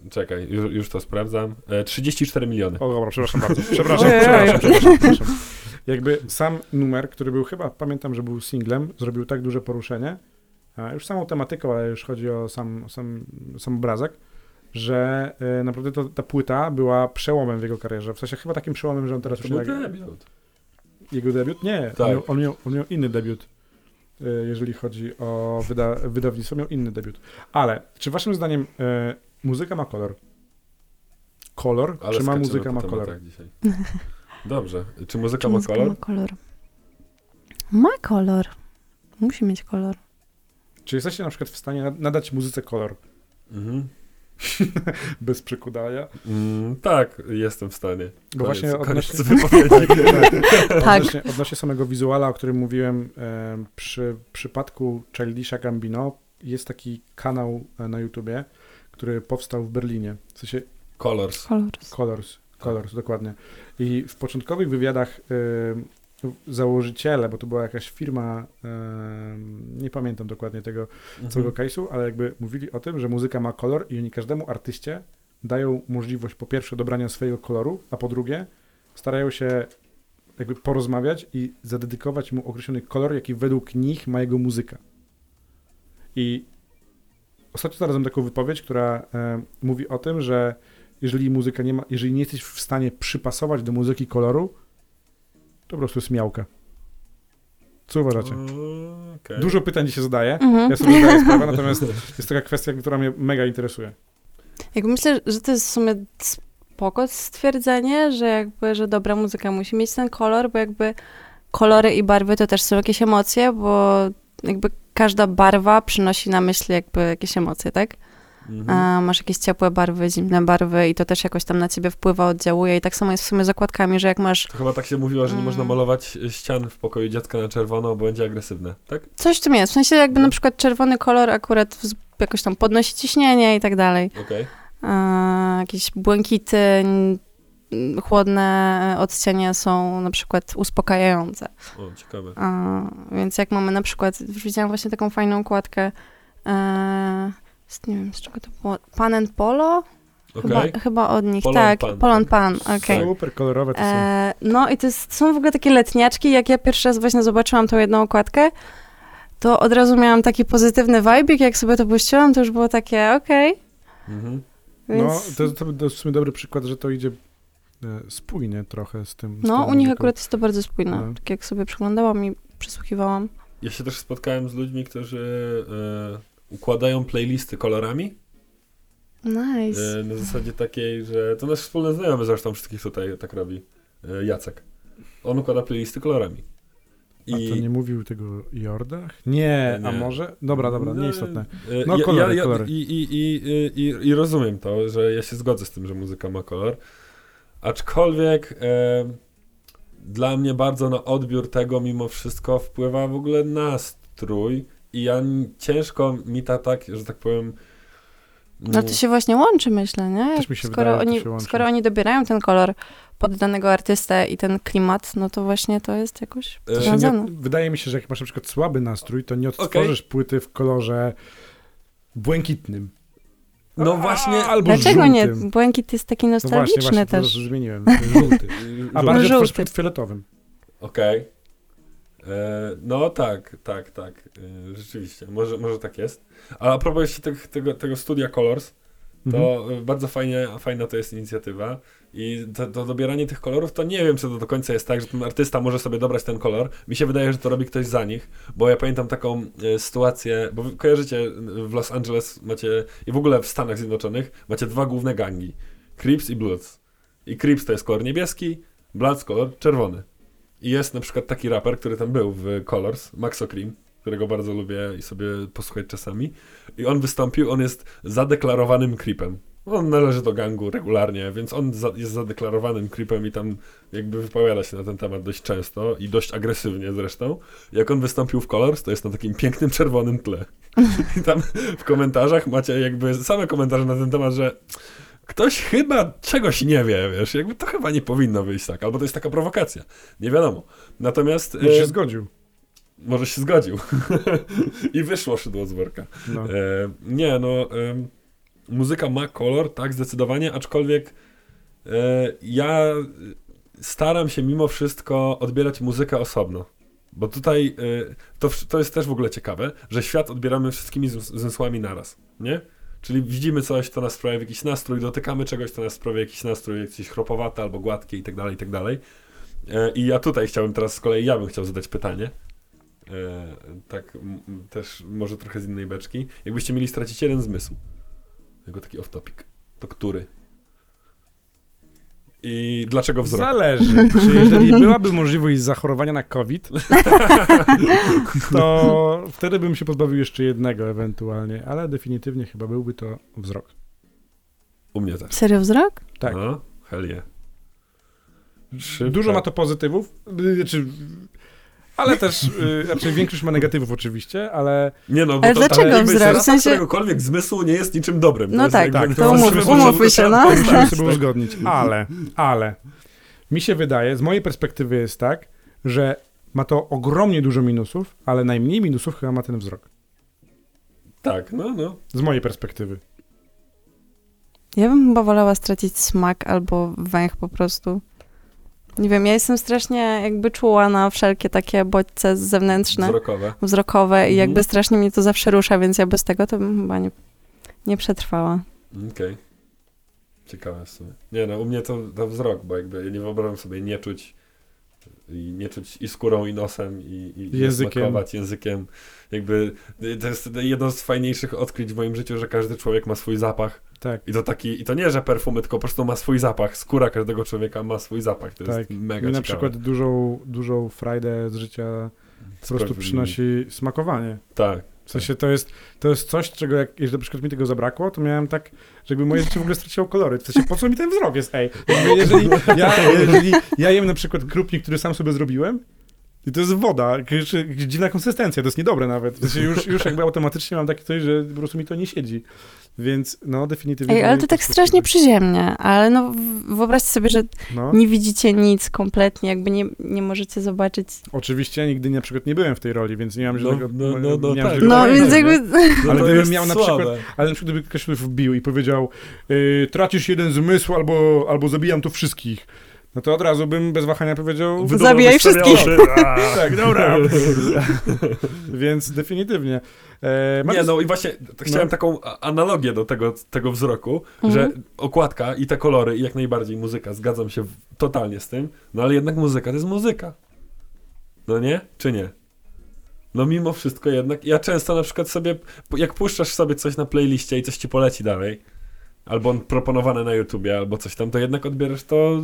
Czekaj, już, już to sprawdzam. E, 34 miliony. O dobra, przepraszam bardzo. Przepraszam, przepraszam, przepraszam, przepraszam. Jakby sam numer, który był chyba, pamiętam, że był singlem, zrobił tak duże poruszenie, a już samą tematyką, ale już chodzi o sam, sam, sam obrazek, że e, naprawdę to, ta płyta była przełomem w jego karierze. W sensie chyba takim przełomem, że on teraz To był debiut. jego debiut? Nie, Tak. on, miał, on, miał, on miał inny debiut. e, Jeżeli chodzi o wyda, wydawnictwo, miał inny debiut. Ale czy waszym zdaniem e, muzyka ma kolor? Kolor? Ale czy ma muzyka ma kolor? tematach dzisiaj. Dobrze. Czy muzyka Czy ma muzyka kolor? ma kolor? Ma kolor. Musi mieć kolor. Czy jesteście na przykład w stanie nad- nadać muzyce kolor Mhm. bez przykudania? Mm, tak, jestem w stanie. Bo właśnie koniec odnośnie, wypowiedzi. Tak. odnośnie, odnośnie samego wizuala, o którym mówiłem, e, przy przypadku Childisha Gambino jest taki kanał e, na YouTubie, który powstał w Berlinie. W sensie Colors. Kolor. Colors, Colors, dokładnie. I w początkowych wywiadach e, założyciele, bo to była jakaś firma, nie pamiętam dokładnie tego całego Mhm. case'u, ale jakby mówili o tym, że muzyka ma kolor i oni każdemu artyście dają możliwość po pierwsze dobrania swojego koloru, a po drugie starają się jakby porozmawiać i zadedykować mu określony kolor, jaki według nich ma jego muzyka. I ostatnio znalazłem taką wypowiedź, która e, mówi o tym, że jeżeli muzyka nie ma, jeżeli nie jesteś w stanie przypasować do muzyki koloru, to po prostu jest miałka. Co uważacie? Okej. Dużo pytań dzisiaj zadaję. Mhm. Ja sobie zdaję sprawę, natomiast jest taka kwestia, która mnie mega interesuje. Jakby myślę, że to jest w sumie spoko stwierdzenie, że jakby, że dobra muzyka musi mieć ten kolor, bo jakby kolory i barwy to też są jakieś emocje, bo jakby każda barwa przynosi na myśl jakby jakieś emocje, tak? Mhm. A masz jakieś ciepłe barwy, zimne barwy i to też jakoś tam na ciebie wpływa, oddziałuje i tak samo jest w sumie z okładkami, że jak masz To chyba tak się mówiło, że nie Mm. można malować ścian w pokoju dziecka na czerwono, bo będzie agresywne, tak? coś w tym jest, w sensie jakby No. na przykład czerwony kolor akurat jakoś tam podnosi ciśnienie i tak dalej. A, jakieś błękity, chłodne odcienie są na przykład uspokajające. O, ciekawe. Więc jak mamy na przykład, widziałam właśnie taką fajną okładkę, e, z, nie wiem z czego to było, Pan and Polo? Okej. Chyba, chyba od nich, Polon tak, Pan, Polon. Pan, okej. Super kolorowe to są. E, no i to jest, są w ogóle takie letniaczki, jak ja pierwszy raz właśnie zobaczyłam tą jedną okładkę, to od razu miałam taki pozytywny vibe, jak sobie to puściłam, to już było takie, okej. Mhm. Więc... No, to, to, w sumie dobry przykład, że to idzie e, spójnie trochę z tym. z No, u nich akurat jest to bardzo spójne. No. Tak jak sobie przyglądałam i przysłuchiwałam. Ja się też spotkałem z ludźmi, którzy e, układają playlisty kolorami. Nice. E, na zasadzie takiej, że to nasz wspólny znajomy zresztą wszystkich tutaj tak robi. E, Jacek. On układa playlisty kolorami. A to nie mówił tego Jordach? Nie, a Nie. może? Dobra, dobra, No, nieistotne. e, No, ja, kolory, ja, ja, kolory. I, i, i, i, I rozumiem to, że ja się zgodzę z tym, że muzyka ma kolor. Aczkolwiek e, dla mnie bardzo na odbiór tego mimo wszystko wpływa w ogóle nastrój i ja ciężko mi ta tak, że tak powiem. No to się właśnie łączy, myślę, nie? Też mi się skoro, wydaje, oni, się łączy. skoro oni dobierają ten kolor pod danego artystę i ten klimat, no to właśnie to jest jakoś E, nie, związane. wydaje mi się, że jak masz na przykład słaby nastrój, to nie odtworzysz płyty w kolorze błękitnym. No właśnie, Albo Dlaczego nie? żółtym. Błękit jest taki No właśnie, nostalgiczny właśnie, to też. zmieniłem. Żółty. A bardziej żółty. żółty. fioletowym. Okej. E, No tak, tak, tak. E, Rzeczywiście, może, może tak jest. Ale a propos jeszcze tego, tego, tego studia Colors, to Mhm. e, bardzo fajnie, fajna to jest inicjatywa. I to, to dobieranie tych kolorów, to nie wiem, czy to do końca jest tak, że ten artysta może sobie dobrać ten kolor. Mi się wydaje, że to robi ktoś za nich, bo ja pamiętam taką e, sytuację, bo wy kojarzycie w Los Angeles macie, i w ogóle w Stanach Zjednoczonych, macie dwa główne gangi. Crips i Bloods. I Crips to jest kolor niebieski, Bloods kolor czerwony. I jest na przykład taki raper, który tam był w Colors, Maxo Cream, którego bardzo lubię i sobie posłuchać czasami. I on wystąpił, on jest zadeklarowanym creepem. On należy do gangu regularnie, więc on za, jest zadeklarowanym creepem i tam jakby wypowiada się na ten temat dość często i dość agresywnie zresztą. Jak on wystąpił w Colors, to jest na takim pięknym czerwonym tle. I tam w komentarzach macie jakby same komentarze na ten temat, że ktoś chyba czegoś nie wie, wiesz, jakby to chyba nie powinno wyjść tak, albo to jest taka prowokacja. Nie wiadomo. Natomiast Może się e, zgodził. może się zgodził. I wyszło szydło z worka. No. E, nie, no, muzyka ma kolor, tak, zdecydowanie, aczkolwiek e, ja staram się mimo wszystko odbierać muzykę osobno. Bo tutaj e, to, to jest też w ogóle ciekawe, że świat odbieramy wszystkimi zm- zmysłami naraz, nie? Czyli widzimy coś, to nas sprawia jakiś nastrój, dotykamy czegoś, to nas sprawia jakiś nastrój, jakieś chropowate albo gładkie i tak dalej, i tak dalej. E, I ja tutaj chciałbym teraz z kolei, ja bym chciał zadać pytanie. E, tak też może trochę z innej beczki. Jakbyście mieli stracić jeden zmysł, jako taki off-topic, to który? I dlaczego wzrok? Zależy. Czy jeżeli byłaby możliwość zachorowania na COVID, to wtedy bym się pozbawił jeszcze jednego ewentualnie, ale definitywnie chyba byłby to wzrok. U mnie też. Serio wzrok? Tak. No, hell yeah. Dużo ma to pozytywów, znaczy, ale też, y, znaczy większość ma negatywów oczywiście, ale Nie no, bo Ale to dlaczego jakby wzrok? W sensie- któregokolwiek zmysłu nie jest niczym dobrym. No jest tak, tak, to to musimy umów- sobie umówmy się, no. ustalić, musimy tak. sobie uzgodnić. Ale, ale, mi się wydaje, z mojej perspektywy jest tak, że ma to ogromnie dużo minusów, ale najmniej minusów chyba ma ten wzrok. Tak, no, no. Z mojej perspektywy. Ja bym chyba wolała stracić smak albo węch po prostu. Nie wiem, ja jestem strasznie jakby czuła na wszelkie takie bodźce zewnętrzne, Wzrokowe. wzrokowe i Mhm. jakby strasznie mnie to zawsze rusza, więc ja bez tego to bym chyba nie, nie przetrwała. Okej. Ciekawe w sumie. Nie no, u mnie to, to wzrok, bo jakby ja nie wyobrażam sobie nie czuć i nie czuć i skórą, i nosem, i, i Językiem. smakować językiem. Jakby y, to jest jedno z fajniejszych odkryć w moim życiu, że każdy człowiek ma swój zapach. Tak. I to taki, i to nie, że perfumy, tylko po prostu ma swój zapach. Skóra każdego człowieka ma swój zapach. To Tak. jest mega Mi na ciekawe. przykład dużą, dużą frajdę z życia po prostu przynosi smakowanie. Tak. W sensie to jest, to jest coś, czego jak jeżeli na przykład mi tego zabrakło, to miałem tak, że jakby moje życie w ogóle straciło kolory. W sensie po co mi ten wzrok jest, ej? Jeżeli, ja, jeżeli ja jem na przykład krupnik, który sam sobie zrobiłem, i to jest woda, dziwna konsystencja, to jest niedobre nawet. W sensie już, już jakby automatycznie mam takie coś, że po prostu mi to nie siedzi. Więc no definitywnie... Ej, ale to tak strasznie przyziemnie, ale no wyobraźcie sobie, że No, nie widzicie nic kompletnie, jakby nie, nie możecie zobaczyć. oczywiście nigdy na przykład nie byłem w tej roli, więc nie mam No, żadnego... no, no, no, tak. żadnego No pojęcia, więc nie? jakby... No Ale gdybym miał na słabe. przykład- Ale na przykład gdyby ktoś mnie wbił i powiedział y, tracisz jeden zmysł albo, albo zabijam tu wszystkich, no to od razu bym bez wahania powiedział Zabijaj wszystkich. A. tak, dobra. Więc definitywnie. E, Nie, no i właśnie chciałem No. taką analogię do tego, tego wzroku, Mhm. że okładka i te kolory i jak najbardziej muzyka, zgadzam się totalnie z tym, no ale jednak muzyka to jest muzyka. No nie? Czy nie? No mimo wszystko jednak, ja często na przykład sobie, jak puszczasz sobie coś na playliście i coś ci poleci dalej, albo on proponowane na YouTubie, albo coś tam, to jednak odbierasz to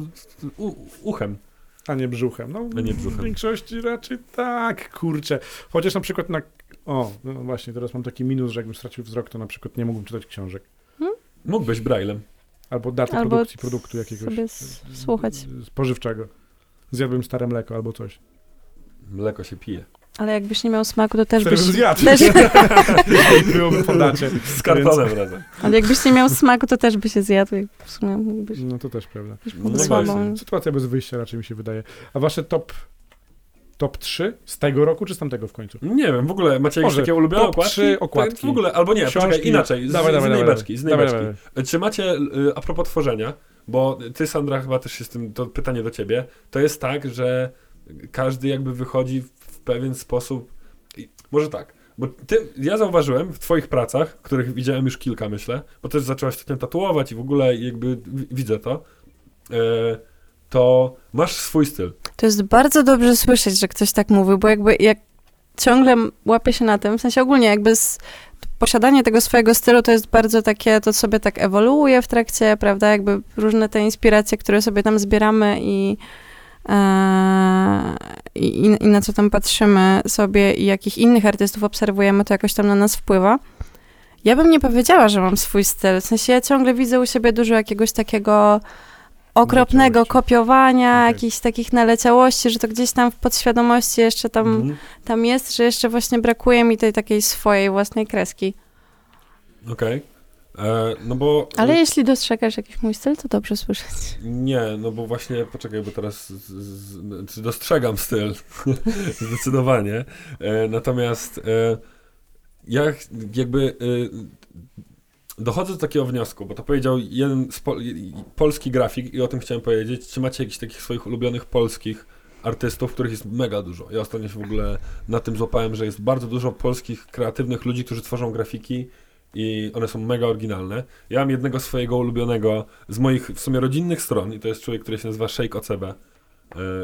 u, uchem. A nie brzuchem. No, A nie W brzuchem. większości raczej tak, kurczę. Chociaż na przykład na... O, no właśnie, teraz mam taki minus, że jakbym stracił wzrok, to na przykład nie mógłbym czytać książek. Mógłbyś braillem. Albo daty Albo produkcji produktu jakiegoś sobie s- słuchać. spożywczego. Zjadłbym stare mleko albo coś. Mleko się pije. Ale jakbyś nie miał smaku, to też byś... bym zjadł. Też, Byłoby podacie. Z kartonem razem. ale jakbyś nie miał smaku, to też by się zjadł. W sumie mógłbyś No to też prawda. No właśnie. Sytuacja bez wyjścia raczej mi się wydaje. A wasze top top 3 z tego roku, czy z tamtego w końcu? Nie wiem, w ogóle macie jakieś Może takie ulubione top okładki? trzy okładki. To W ogóle, albo nie, Książki. poczekaj, inaczej, z, Dawaj, z dawaj, innej dawaj. beczki, z Dawaj, beczki. dawaj. Czy macie, y, a propos tworzenia, bo ty, Sandra, chyba też się z tym, to pytanie do ciebie, to jest tak, że każdy jakby wychodzi w pewien sposób, i- może tak, bo ty, ja zauważyłem w twoich pracach, których widziałem już kilka, myślę, bo też zaczęłaś ostatnio tatuować i w ogóle jakby widzę to, e, to masz swój styl. To jest bardzo dobrze słyszeć, że ktoś tak mówi, bo jakby jak ciągle łapię się na tym, w sensie ogólnie jakby z, posiadanie tego swojego stylu to jest bardzo takie, to sobie tak ewoluuje w trakcie, prawda, jakby różne te inspiracje, które sobie tam zbieramy i, i, i na co tam patrzymy sobie i jakich innych artystów obserwujemy, to jakoś tam na nas wpływa. Ja bym nie powiedziała, że mam swój styl, w sensie ja ciągle widzę u siebie dużo jakiegoś takiego okropnego kopiowania, Okej. jakichś takich naleciałości, że to gdzieś tam w podświadomości jeszcze tam, Mhm. tam jest, że jeszcze właśnie brakuje mi tej takiej swojej własnej kreski. Okej. E, No bo... Ale jeśli dostrzegasz jakiś mój styl, to dobrze słyszeć. Nie, no bo właśnie, poczekaj, bo teraz z, z, czy dostrzegam styl, zdecydowanie. E, natomiast e, ja jakby e, dochodzę do takiego wniosku, bo to powiedział jeden z pol, polski grafik i o tym chciałem powiedzieć. Czy macie jakichś takich swoich ulubionych polskich artystów, których jest mega dużo? Ja ostatnio się w ogóle na tym złapałem, że jest bardzo dużo polskich, kreatywnych ludzi, którzy tworzą grafiki i one są mega oryginalne. Ja mam jednego swojego ulubionego z moich w sumie rodzinnych stron i to jest człowiek, który się nazywa Shake OCB. E,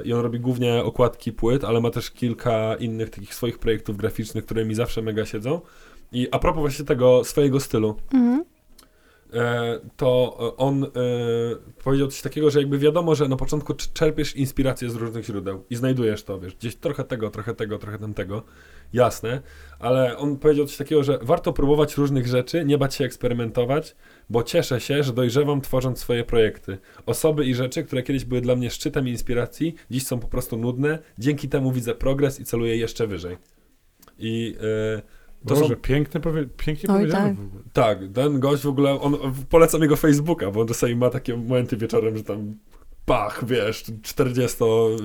I on robi głównie okładki płyt, ale ma też kilka innych takich swoich projektów graficznych, które mi zawsze mega siedzą. I a propos właśnie tego swojego stylu, Mhm. E, to e, on e, powiedział coś takiego, że jakby wiadomo, że na początku cz- czerpiesz inspirację z różnych źródeł i znajdujesz to, wiesz, gdzieś trochę tego, trochę tego, trochę tamtego, jasne, ale on powiedział coś takiego, że warto próbować różnych rzeczy, nie bać się eksperymentować, bo cieszę się, że dojrzewam tworząc swoje projekty. Osoby i rzeczy, które kiedyś były dla mnie szczytem inspiracji, dziś są po prostu nudne, dzięki temu widzę progres i celuję jeszcze wyżej. I e, to Boże, są pięknie, powie, pięknie Oj, powiedziane tak. w ogóle. tak, ten gość w ogóle, on, polecam jego Facebooka, bo on czasami ma takie momenty wieczorem, że tam pach, wiesz, 40,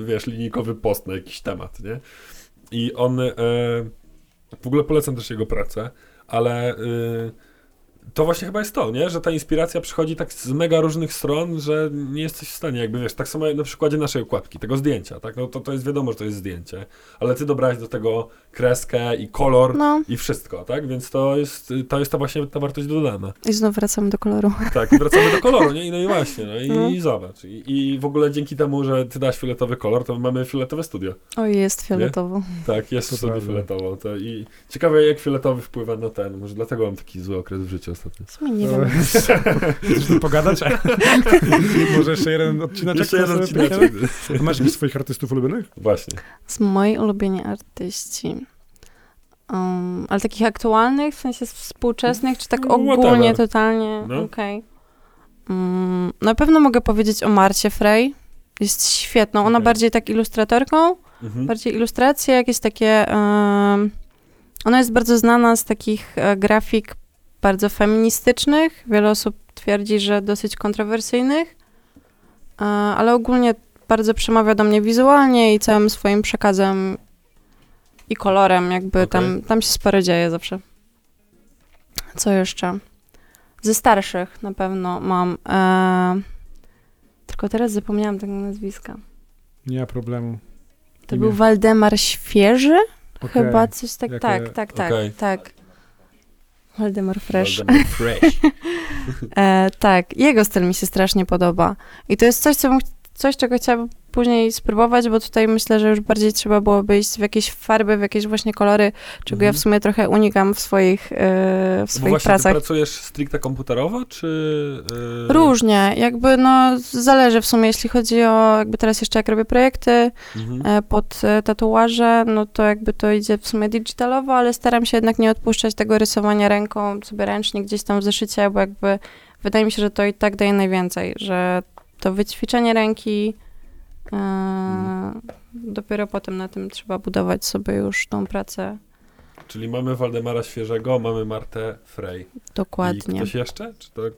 wiesz, linijkowy post na jakiś temat, nie? I on, e, w ogóle polecam też jego pracę, ale e, to właśnie chyba jest to, nie? Że ta inspiracja przychodzi tak z mega różnych stron, że nie jesteś w stanie, jakby wiesz, tak samo jak na przykładzie naszej okładki, tego zdjęcia, tak? No to, to jest wiadomo, że to jest zdjęcie, ale ty dobrałeś do tego kreskę i kolor No i wszystko, tak? Więc to jest, to jest ta właśnie ta wartość dodana. i znów wracamy do koloru. Tak, wracamy do koloru, nie? I No i właśnie, no i, No. i zobacz. I, I w ogóle dzięki temu, że ty dasz fioletowy kolor, to mamy fioletowe studio. Oj, jest fioletowo. Tak, jest To w sobie prawda. fioletowo. To I ciekawe, jak fioletowy wpływa na ten. Może dlatego mam taki zły okres w życiu ostatnio. W sumie nie wiem. Chcesz pogadać? Może jeszcze jeden odcinek? Jeszcze jeden odcinek. Masz jakichś swoich artystów ulubionych? Właśnie. Z moi ulubieni artyści. Um, ale takich aktualnych, w sensie współczesnych, czy tak No, ogólnie, whatever. totalnie? No. Okej. Mm, na pewno mogę powiedzieć o Marcie Frey. Jest świetną. Ona Okej. bardziej tak ilustratorką, Mhm. bardziej ilustracje, jakieś takie... em, ona jest bardzo znana z takich e, grafik bardzo feministycznych. Wiele osób twierdzi, że dosyć kontrowersyjnych, ale ogólnie bardzo przemawia do mnie wizualnie i całym swoim przekazem i kolorem, jakby Okej. tam, tam się sporo dzieje zawsze. Co jeszcze? Ze starszych na pewno mam. E, tylko teraz zapomniałam tego nazwiska. Nie ma problemu. To Imię. był Waldemar Świeży? Okej. Chyba coś tak, Jakie- tak, tak, tak, Okej. tak. Waldemar Fresh. Waldemar Fresh. E, tak, jego styl mi się strasznie podoba. I to jest coś, co bym, coś, czego chciałabym później spróbować, bo tutaj myślę, że już bardziej trzeba byłoby iść w jakieś farby, w jakieś właśnie kolory, czego ja w Mhm. sumie trochę unikam w swoich, e, w swoich właśnie ty pracach. pracujesz stricte komputerowo, czy... y, Różnie, jakby no zależy w sumie, jeśli chodzi o, jakby teraz jeszcze jak robię projekty Mhm. e, pod e, tatuaże, no to jakby to idzie w sumie digitalowo, ale staram się jednak nie odpuszczać tego rysowania ręką, sobie ręcznie gdzieś tam w zeszycie, bo jakby wydaje mi się, że to i tak daje najwięcej, że to wyćwiczenie ręki, e, Mhm. dopiero potem na tym trzeba budować sobie już tą pracę Czyli mamy Waldemara Świeżego, mamy Martę Frey. I dokładnie. ktoś jeszcze? Czy tak,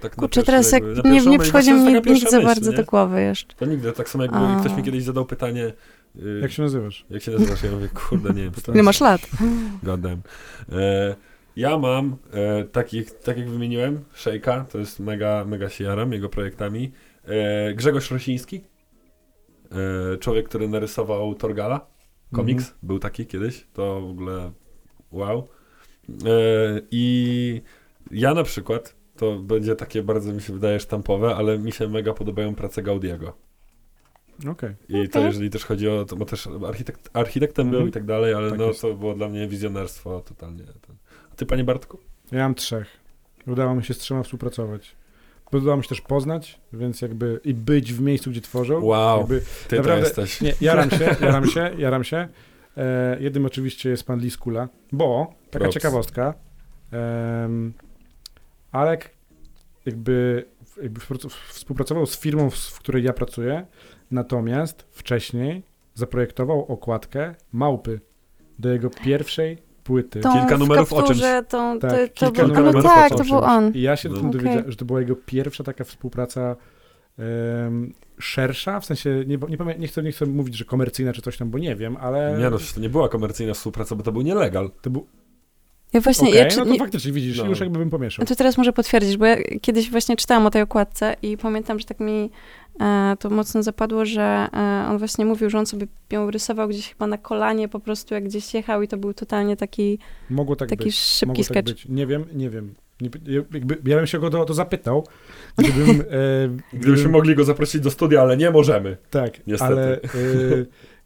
tak na Kurczę, pierwszy teraz jak jakby- nie, nie przychodzi to mi pierwsza za bardzo nie? do głowy jeszcze. To nigdy, tak samo jakby A. ktoś mi kiedyś zadał pytanie, y, Jak się nazywasz? jak się nazywasz? Ja mówię, kurde, nie wiem. Ile masz lat? Godem. E, ja mam e, takich, tak jak wymieniłem, Szejka, to jest mega, mega się jaram jego projektami. E, Grzegorz Rosiński, e, człowiek, który narysował Torgala, komiks, Mhm. był taki kiedyś, to w ogóle wow. E, I ja na przykład, to będzie takie bardzo mi się wydaje sztampowe, ale mi się mega podobają prace Gaudiego. Okej. I to Okej. jeżeli też chodzi o, to, bo też architekt, architektem Mhm. był i tak dalej, ale Tak no jest. to było dla mnie wizjonerstwo totalnie. A ty, panie Bartku? Ja mam trzech. Udało mi się z trzema współpracować. Udało mi się też poznać, więc jakby i być w miejscu, gdzie tworzą. Wow, Jakby, ty naprawdę- to jesteś. nie, jaram się, jaram się, jaram się. E, jednym oczywiście jest pan Liskula, bo taka Props. ciekawostka. em, Alek jakby, jakby współprac- współpracował z firmą, w której ja pracuję, natomiast wcześniej zaprojektował okładkę małpy do jego pierwszej płyty. Tą Kilka numerów o czymś. Tą, Tak, to, to kilka był, no numerów tak, o to czymś. był on. I ja się No. tym dowiedziałem, że to była jego pierwsza taka współpraca em, szersza, w sensie nie, nie, pamię- nie, chcę, nie chcę mówić, że komercyjna czy coś tam, bo nie wiem, ale Nie no, to nie była komercyjna współpraca, bo to był nielegal. to był... Ja właśnie, Okej, ja, czy, no to nie, faktycznie widzisz, No. już jakby bym pomieszał. no to teraz może potwierdzić, bo ja kiedyś właśnie czytałam o tej okładce i pamiętam, że tak mi to mocno zapadło, że e, on właśnie mówił, że on sobie ją rysował gdzieś chyba na kolanie po prostu, jak gdzieś jechał i to był totalnie taki, Mogło tak taki być. szybki Mogło sketch. tak być. Nie wiem, nie wiem. Nie, ja- jakby, ja bym się go to, to zapytał, gdybym... e, Gdybyśmy mogli go zaprosić do studia, ale nie możemy. Tak, Niestety. ale e,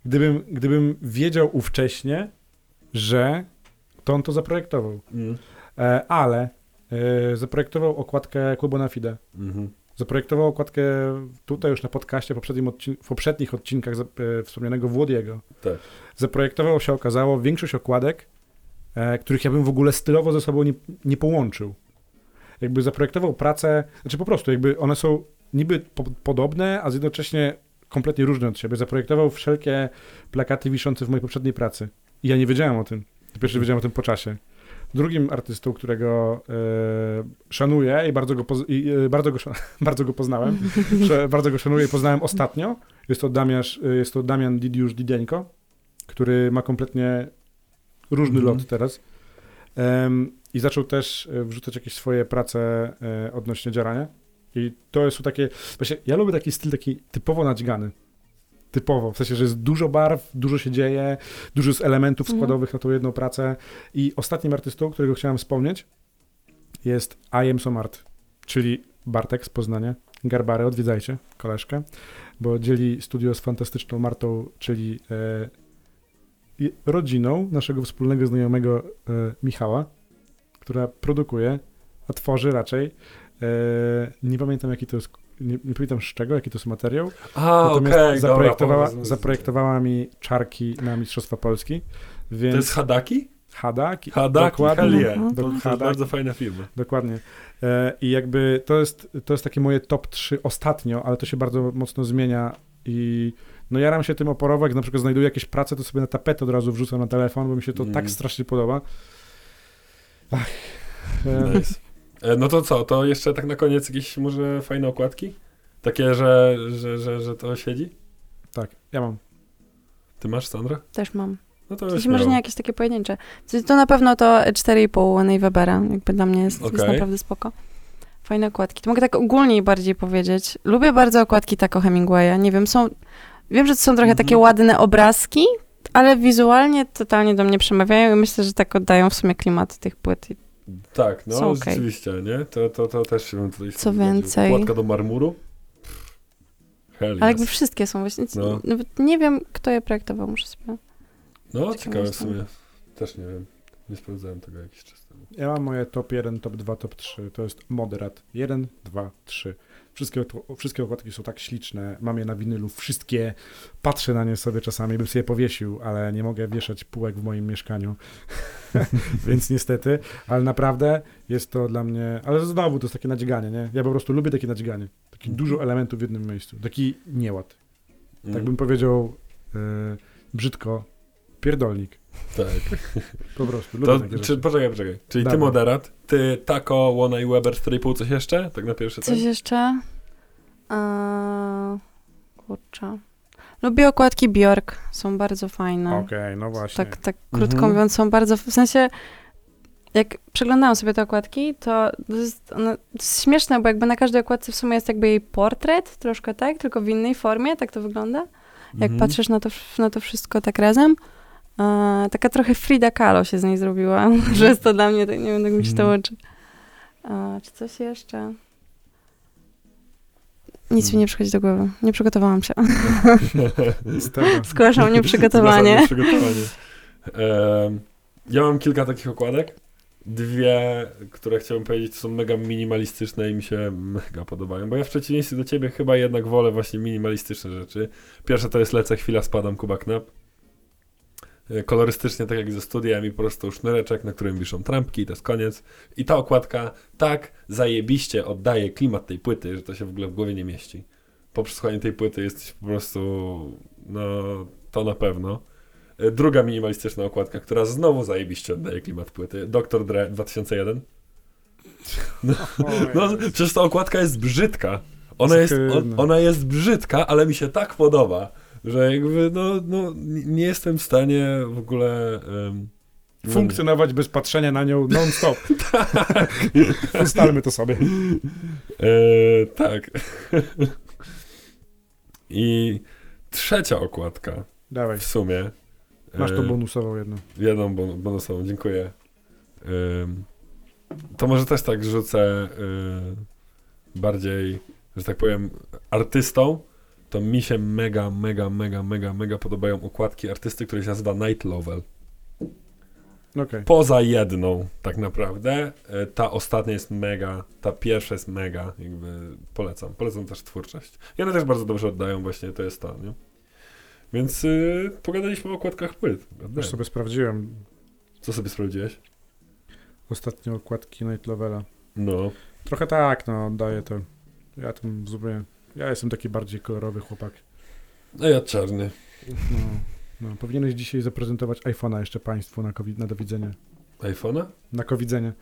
gdybym, gdybym wiedział ówcześnie, że to on to zaprojektował. Mm. E, ale e, zaprojektował okładkę Kubo na Fide. Mhm. Zaprojektował okładkę tutaj już na podcaście w poprzednich odcinkach e, wspomnianego Włodiego. Tak. Zaprojektował się okazało większość okładek, e, których ja bym w ogóle stylowo ze sobą nie, nie połączył. Jakby zaprojektował pracę, znaczy po prostu jakby one są niby po, podobne, a jednocześnie kompletnie różne od siebie. Zaprojektował wszelkie plakaty wiszące w mojej poprzedniej pracy. I ja nie wiedziałem o tym. Dopiero wiedziałem o tym po czasie. Drugim artystą, którego e, szanuję i bardzo go, i, e, bardzo go, bardzo go poznałem, bardzo go szanuję i poznałem ostatnio, jest to, Damiasz, jest to Damian Didiusz Dideńko, który ma kompletnie różny Mhm. lot teraz. Em, I zaczął też e, wrzucać jakieś swoje prace e, odnośnie dzierania. I to jest takie, właśnie ja lubię taki styl taki typowo nadźgany. Typowo, w sensie, że jest dużo barw, dużo się dzieje, dużo jest elementów Mhm. składowych na tą jedną pracę. I ostatnim artystą, którego chciałem wspomnieć, jest I Am So Mart, czyli Bartek z Poznania. Garbary, odwiedzajcie, koleżkę, bo dzieli studio z fantastyczną Martą, czyli e, rodziną naszego wspólnego znajomego e, Michała, która produkuje, a tworzy raczej. E, nie pamiętam jaki to jest, nie, nie pamiętam z czego, jaki to jest materiał. A, Natomiast zaprojektowała, dobra. zaprojektowała mi czarki na Mistrzostwa Polski, więc To jest Hadaki? Hadaki, Hadaki, dokładnie, hell yeah. Mhm. To, to Hadaki. bardzo fajna firma. Dokładnie. E, I jakby to jest, to jest takie moje top 3 ostatnio, ale to się bardzo mocno zmienia i no jaram się tym oporowo, jak na przykład znajduję jakieś prace, to sobie na tapetę od razu wrzucam na telefon, bo mi się to Mm. tak strasznie podoba. Ach. E, Nice. E, No to co, to jeszcze tak na koniec jakieś może fajne okładki? Takie, że, że, że, że to siedzi? tak, ja mam. Ty masz, Sandra? Też mam. No to Jeśli może nie jakieś takie pojedyncze. To, na pewno to 4,5 Ney Webera, jakby dla mnie jest, jest Okej. naprawdę spoko. Fajne okładki. To mogę tak ogólniej bardziej powiedzieć. Lubię bardzo okładki Taco Hemingwaya. Nie wiem, są... Wiem, że to są trochę Mhm. takie ładne obrazki, ale wizualnie totalnie do mnie przemawiają i myślę, że tak oddają w sumie klimat tych płyt. Tak, no Są okej. rzeczywiście, nie? To, to, to też się bym tutaj Co zgodził. więcej? Płatka do marmuru? Hell Ale jakby yes. wszystkie są właśnie... No. Nawet nie wiem, kto je projektował, muszę sobie... No, ciekawe w sumie. Też nie wiem. Nie sprawdzałem tego jakiś czas temu. Ja mam moje top 1, top 2, top 3. To jest moderat. 1, 2, 3. Wszystkie, wszystkie okładki są tak śliczne. Mam je na winylu. Wszystkie. Patrzę na nie sobie czasami. Bym sobie powiesił, ale nie mogę wieszać półek w moim mieszkaniu. Więc niestety. Ale naprawdę jest to dla mnie... Ale znowu to jest takie nadziganie, nie? Ja po prostu lubię takie nadziganie. Taki dużo elementów w jednym miejscu. Taki nieład. Tak bym powiedział e, brzydko. Pierdolnik. Tak. Po prostu. Lubię To, takie czy, rzeczy. poczekaj, poczekaj. Czyli ty Dawaj. moderat, ty Taco, Łona i Weber 4,5, coś jeszcze? Tak na pierwszy Coś ten? jeszcze? Eee, kurczę. Lubię okładki Bjork, są bardzo fajne. Okej, no właśnie. Tak, tak krótko Mhm. mówiąc, są bardzo, w sensie, jak przeglądałam sobie te okładki, to, to, jest, one, to jest śmieszne, bo jakby na każdej okładce w sumie jest jakby jej portret, troszkę tak, tylko w innej formie, tak to wygląda. Jak Mhm. patrzysz na to, na to wszystko tak razem. E, taka trochę Frida Kahlo się z niej zrobiła, że jest to dla mnie, tak, nie wiem, tak mi się to Mhm. łączy. E, czy coś jeszcze? Nic mi nie przychodzi do głowy. Nie przygotowałam się. Zgłaszam nieprzygotowanie. Zgłaszam nieprzygotowanie. Em, ja mam kilka takich okładek. Dwie, które chciałbym powiedzieć, są mega minimalistyczne i mi się mega podobają. Bo ja w przeciwieństwie do ciebie chyba jednak wolę właśnie minimalistyczne rzeczy. Pierwsze to jest Lecę, chwila, spadam, Kuba Knap. Kolorystycznie, tak jak ze studiem i po prostu sznureczek, na którym wiszą trampki i to jest koniec. I ta okładka tak zajebiście oddaje klimat tej płyty, że to się w ogóle w głowie nie mieści. Po przesłuchaniu tej płyty jesteś po prostu, no to na pewno. Druga minimalistyczna okładka, która znowu zajebiście oddaje klimat płyty. Dr. Dre 2001. No, no przecież ta okładka jest brzydka. Ona jest, ona jest brzydka, ale mi się tak podoba, że jakby no, no nie jestem w stanie w ogóle... Um, Funkcjonować bez patrzenia na nią non-stop. Ustalmy to sobie. E, tak. I trzecia okładka Dawaj, w sumie. masz e, to bonusową jedną. Jedną bon- bonusową, dziękuję. Ym, to może też tak rzucę y, bardziej, że tak powiem, artystą. To mi się mega, mega, mega, mega, mega podobają okładki artysty, który się nazywa Night Lovel. Okej. Poza jedną, tak naprawdę. y, Ta ostatnia jest mega, ta pierwsza jest mega, jakby polecam. Polecam też twórczość. I one też bardzo dobrze oddają, właśnie to jest to, nie? Więc y, pogadaliśmy o okładkach płyt. Już sobie sprawdziłem Co sobie sprawdziłeś? ostatnie okładki Night Lovela. No. Trochę tak, no, oddaję to. Ja tam zupełnie... Ja jestem taki bardziej kolorowy chłopak. A ja czarny. No, no. Powinieneś dzisiaj zaprezentować iPhone'a jeszcze państwu na, kowi- na do widzenia. iPhone'a? Na covidzenie.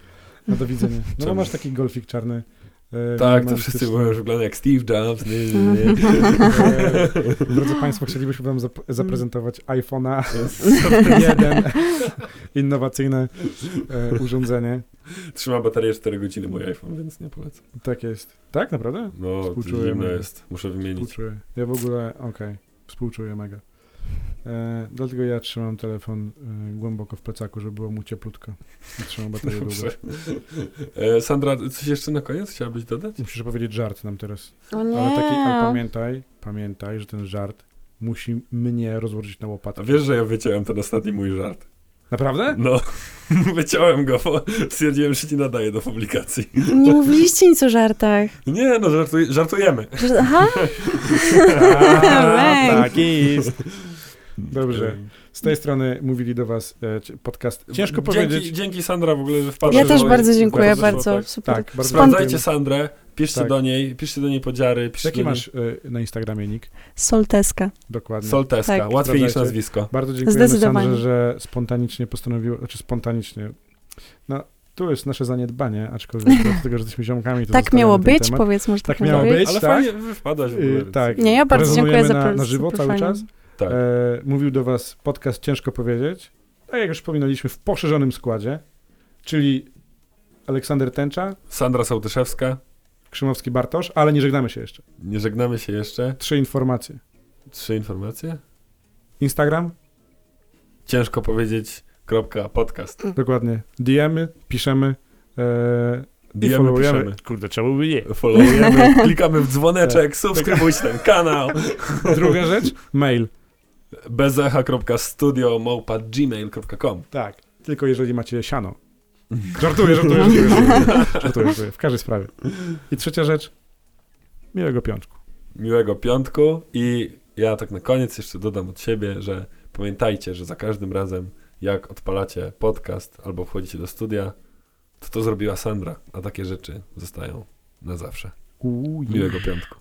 Na do widzenia. No masz taki golfik czarny. E, Tak, to minimalistyczny. wszyscy mówią, że wygląda jak Steve Jobs. Nie, nie, nie. E, Drodzy Państwo, chcielibyśmy Wam zap- zaprezentować iPhone'a 1, innowacyjne e, urządzenie. Trzyma baterię 4 godziny mój iPhone, więc nie polecam. Tak jest. Tak, naprawdę? No, Współczuję zimno mega. jest. Muszę wymienić. Współczuję. Ja w ogóle, okej, współczuję mega. E, dlatego ja trzymam telefon e, głęboko w plecaku, żeby było mu cieplutko. I trzymam baterię długo. E, Sandra, coś jeszcze na koniec chciałabyś dodać? Musisz powiedzieć żart nam teraz. O nie. Ale, taki, ale pamiętaj, pamiętaj, że ten żart musi mnie rozłożyć na A łopatę. wiesz, że ja wyciąłem ten ostatni mój żart? Naprawdę? No, wyciąłem go, bo stwierdziłem, że nie nadaje do publikacji. Nie mówiliście nic o żartach. Nie, no żartuj, żartujemy. Aha, A, tak jest. Dobrze. Z tej strony mówili do was e, podcast. Ciężko dzięki, powiedzieć. Dzięki Sandra w ogóle, że wpadłaś. ja też bardzo dziękuję, bardzo bardzo, tak. super. Tak, bardzo Sprawdzajcie Sandrę, piszcie Tak. do niej, piszcie do niej podziary, piszcie Jaki masz e, na Instagramie nick? Solteska. Dokładnie. Solteska, Tak. łatwiej niż nazwisko. Bardzo dziękujemy Zdecydowanie. Sandrze, że spontanicznie postanowiło, znaczy spontanicznie. No, tu jest nasze zaniedbanie, aczkolwiek dlatego, że jesteśmy ziomkami. To Tak miało być, temat. powiedz, może Tak tak, miało być. Ale tak? fajnie wy wpadłaś w ogóle. Y, więc- tak. Nie, ja bardzo Rezonujemy dziękuję za na, na żywo cały czas. Tak. E, mówił do was podcast Ciężko Powiedzieć. Tak jak już wspominaliśmy, w poszerzonym składzie, czyli Aleksander Tęcza, Sandra Sołtyszewska, Krzymowski Bartosz, ale nie żegnamy się jeszcze. nie żegnamy się jeszcze. Trzy informacje. Trzy informacje. Instagram, Ciężko powiedzieć, kropka, podcast. dokładnie. DM-y, piszemy e, DM followujemy. piszemy. Kurde, czemu by nie? Followujemy, klikamy w dzwoneczek, subskrybujcie ten kanał. Druga rzecz, mail. bezecha.studio.gmail.com Tak, tylko jeżeli macie siano. Żartuję, żartuję, żartuję. Żartuję, żartuję, żartuję. w każdej sprawie. I trzecia rzecz, miłego piątku. Miłego piątku i ja tak na koniec jeszcze dodam od siebie, że pamiętajcie, że za każdym razem jak odpalacie podcast albo wchodzicie do studia, to to zrobiła Sandra, a takie rzeczy zostają na zawsze. Miłego piątku.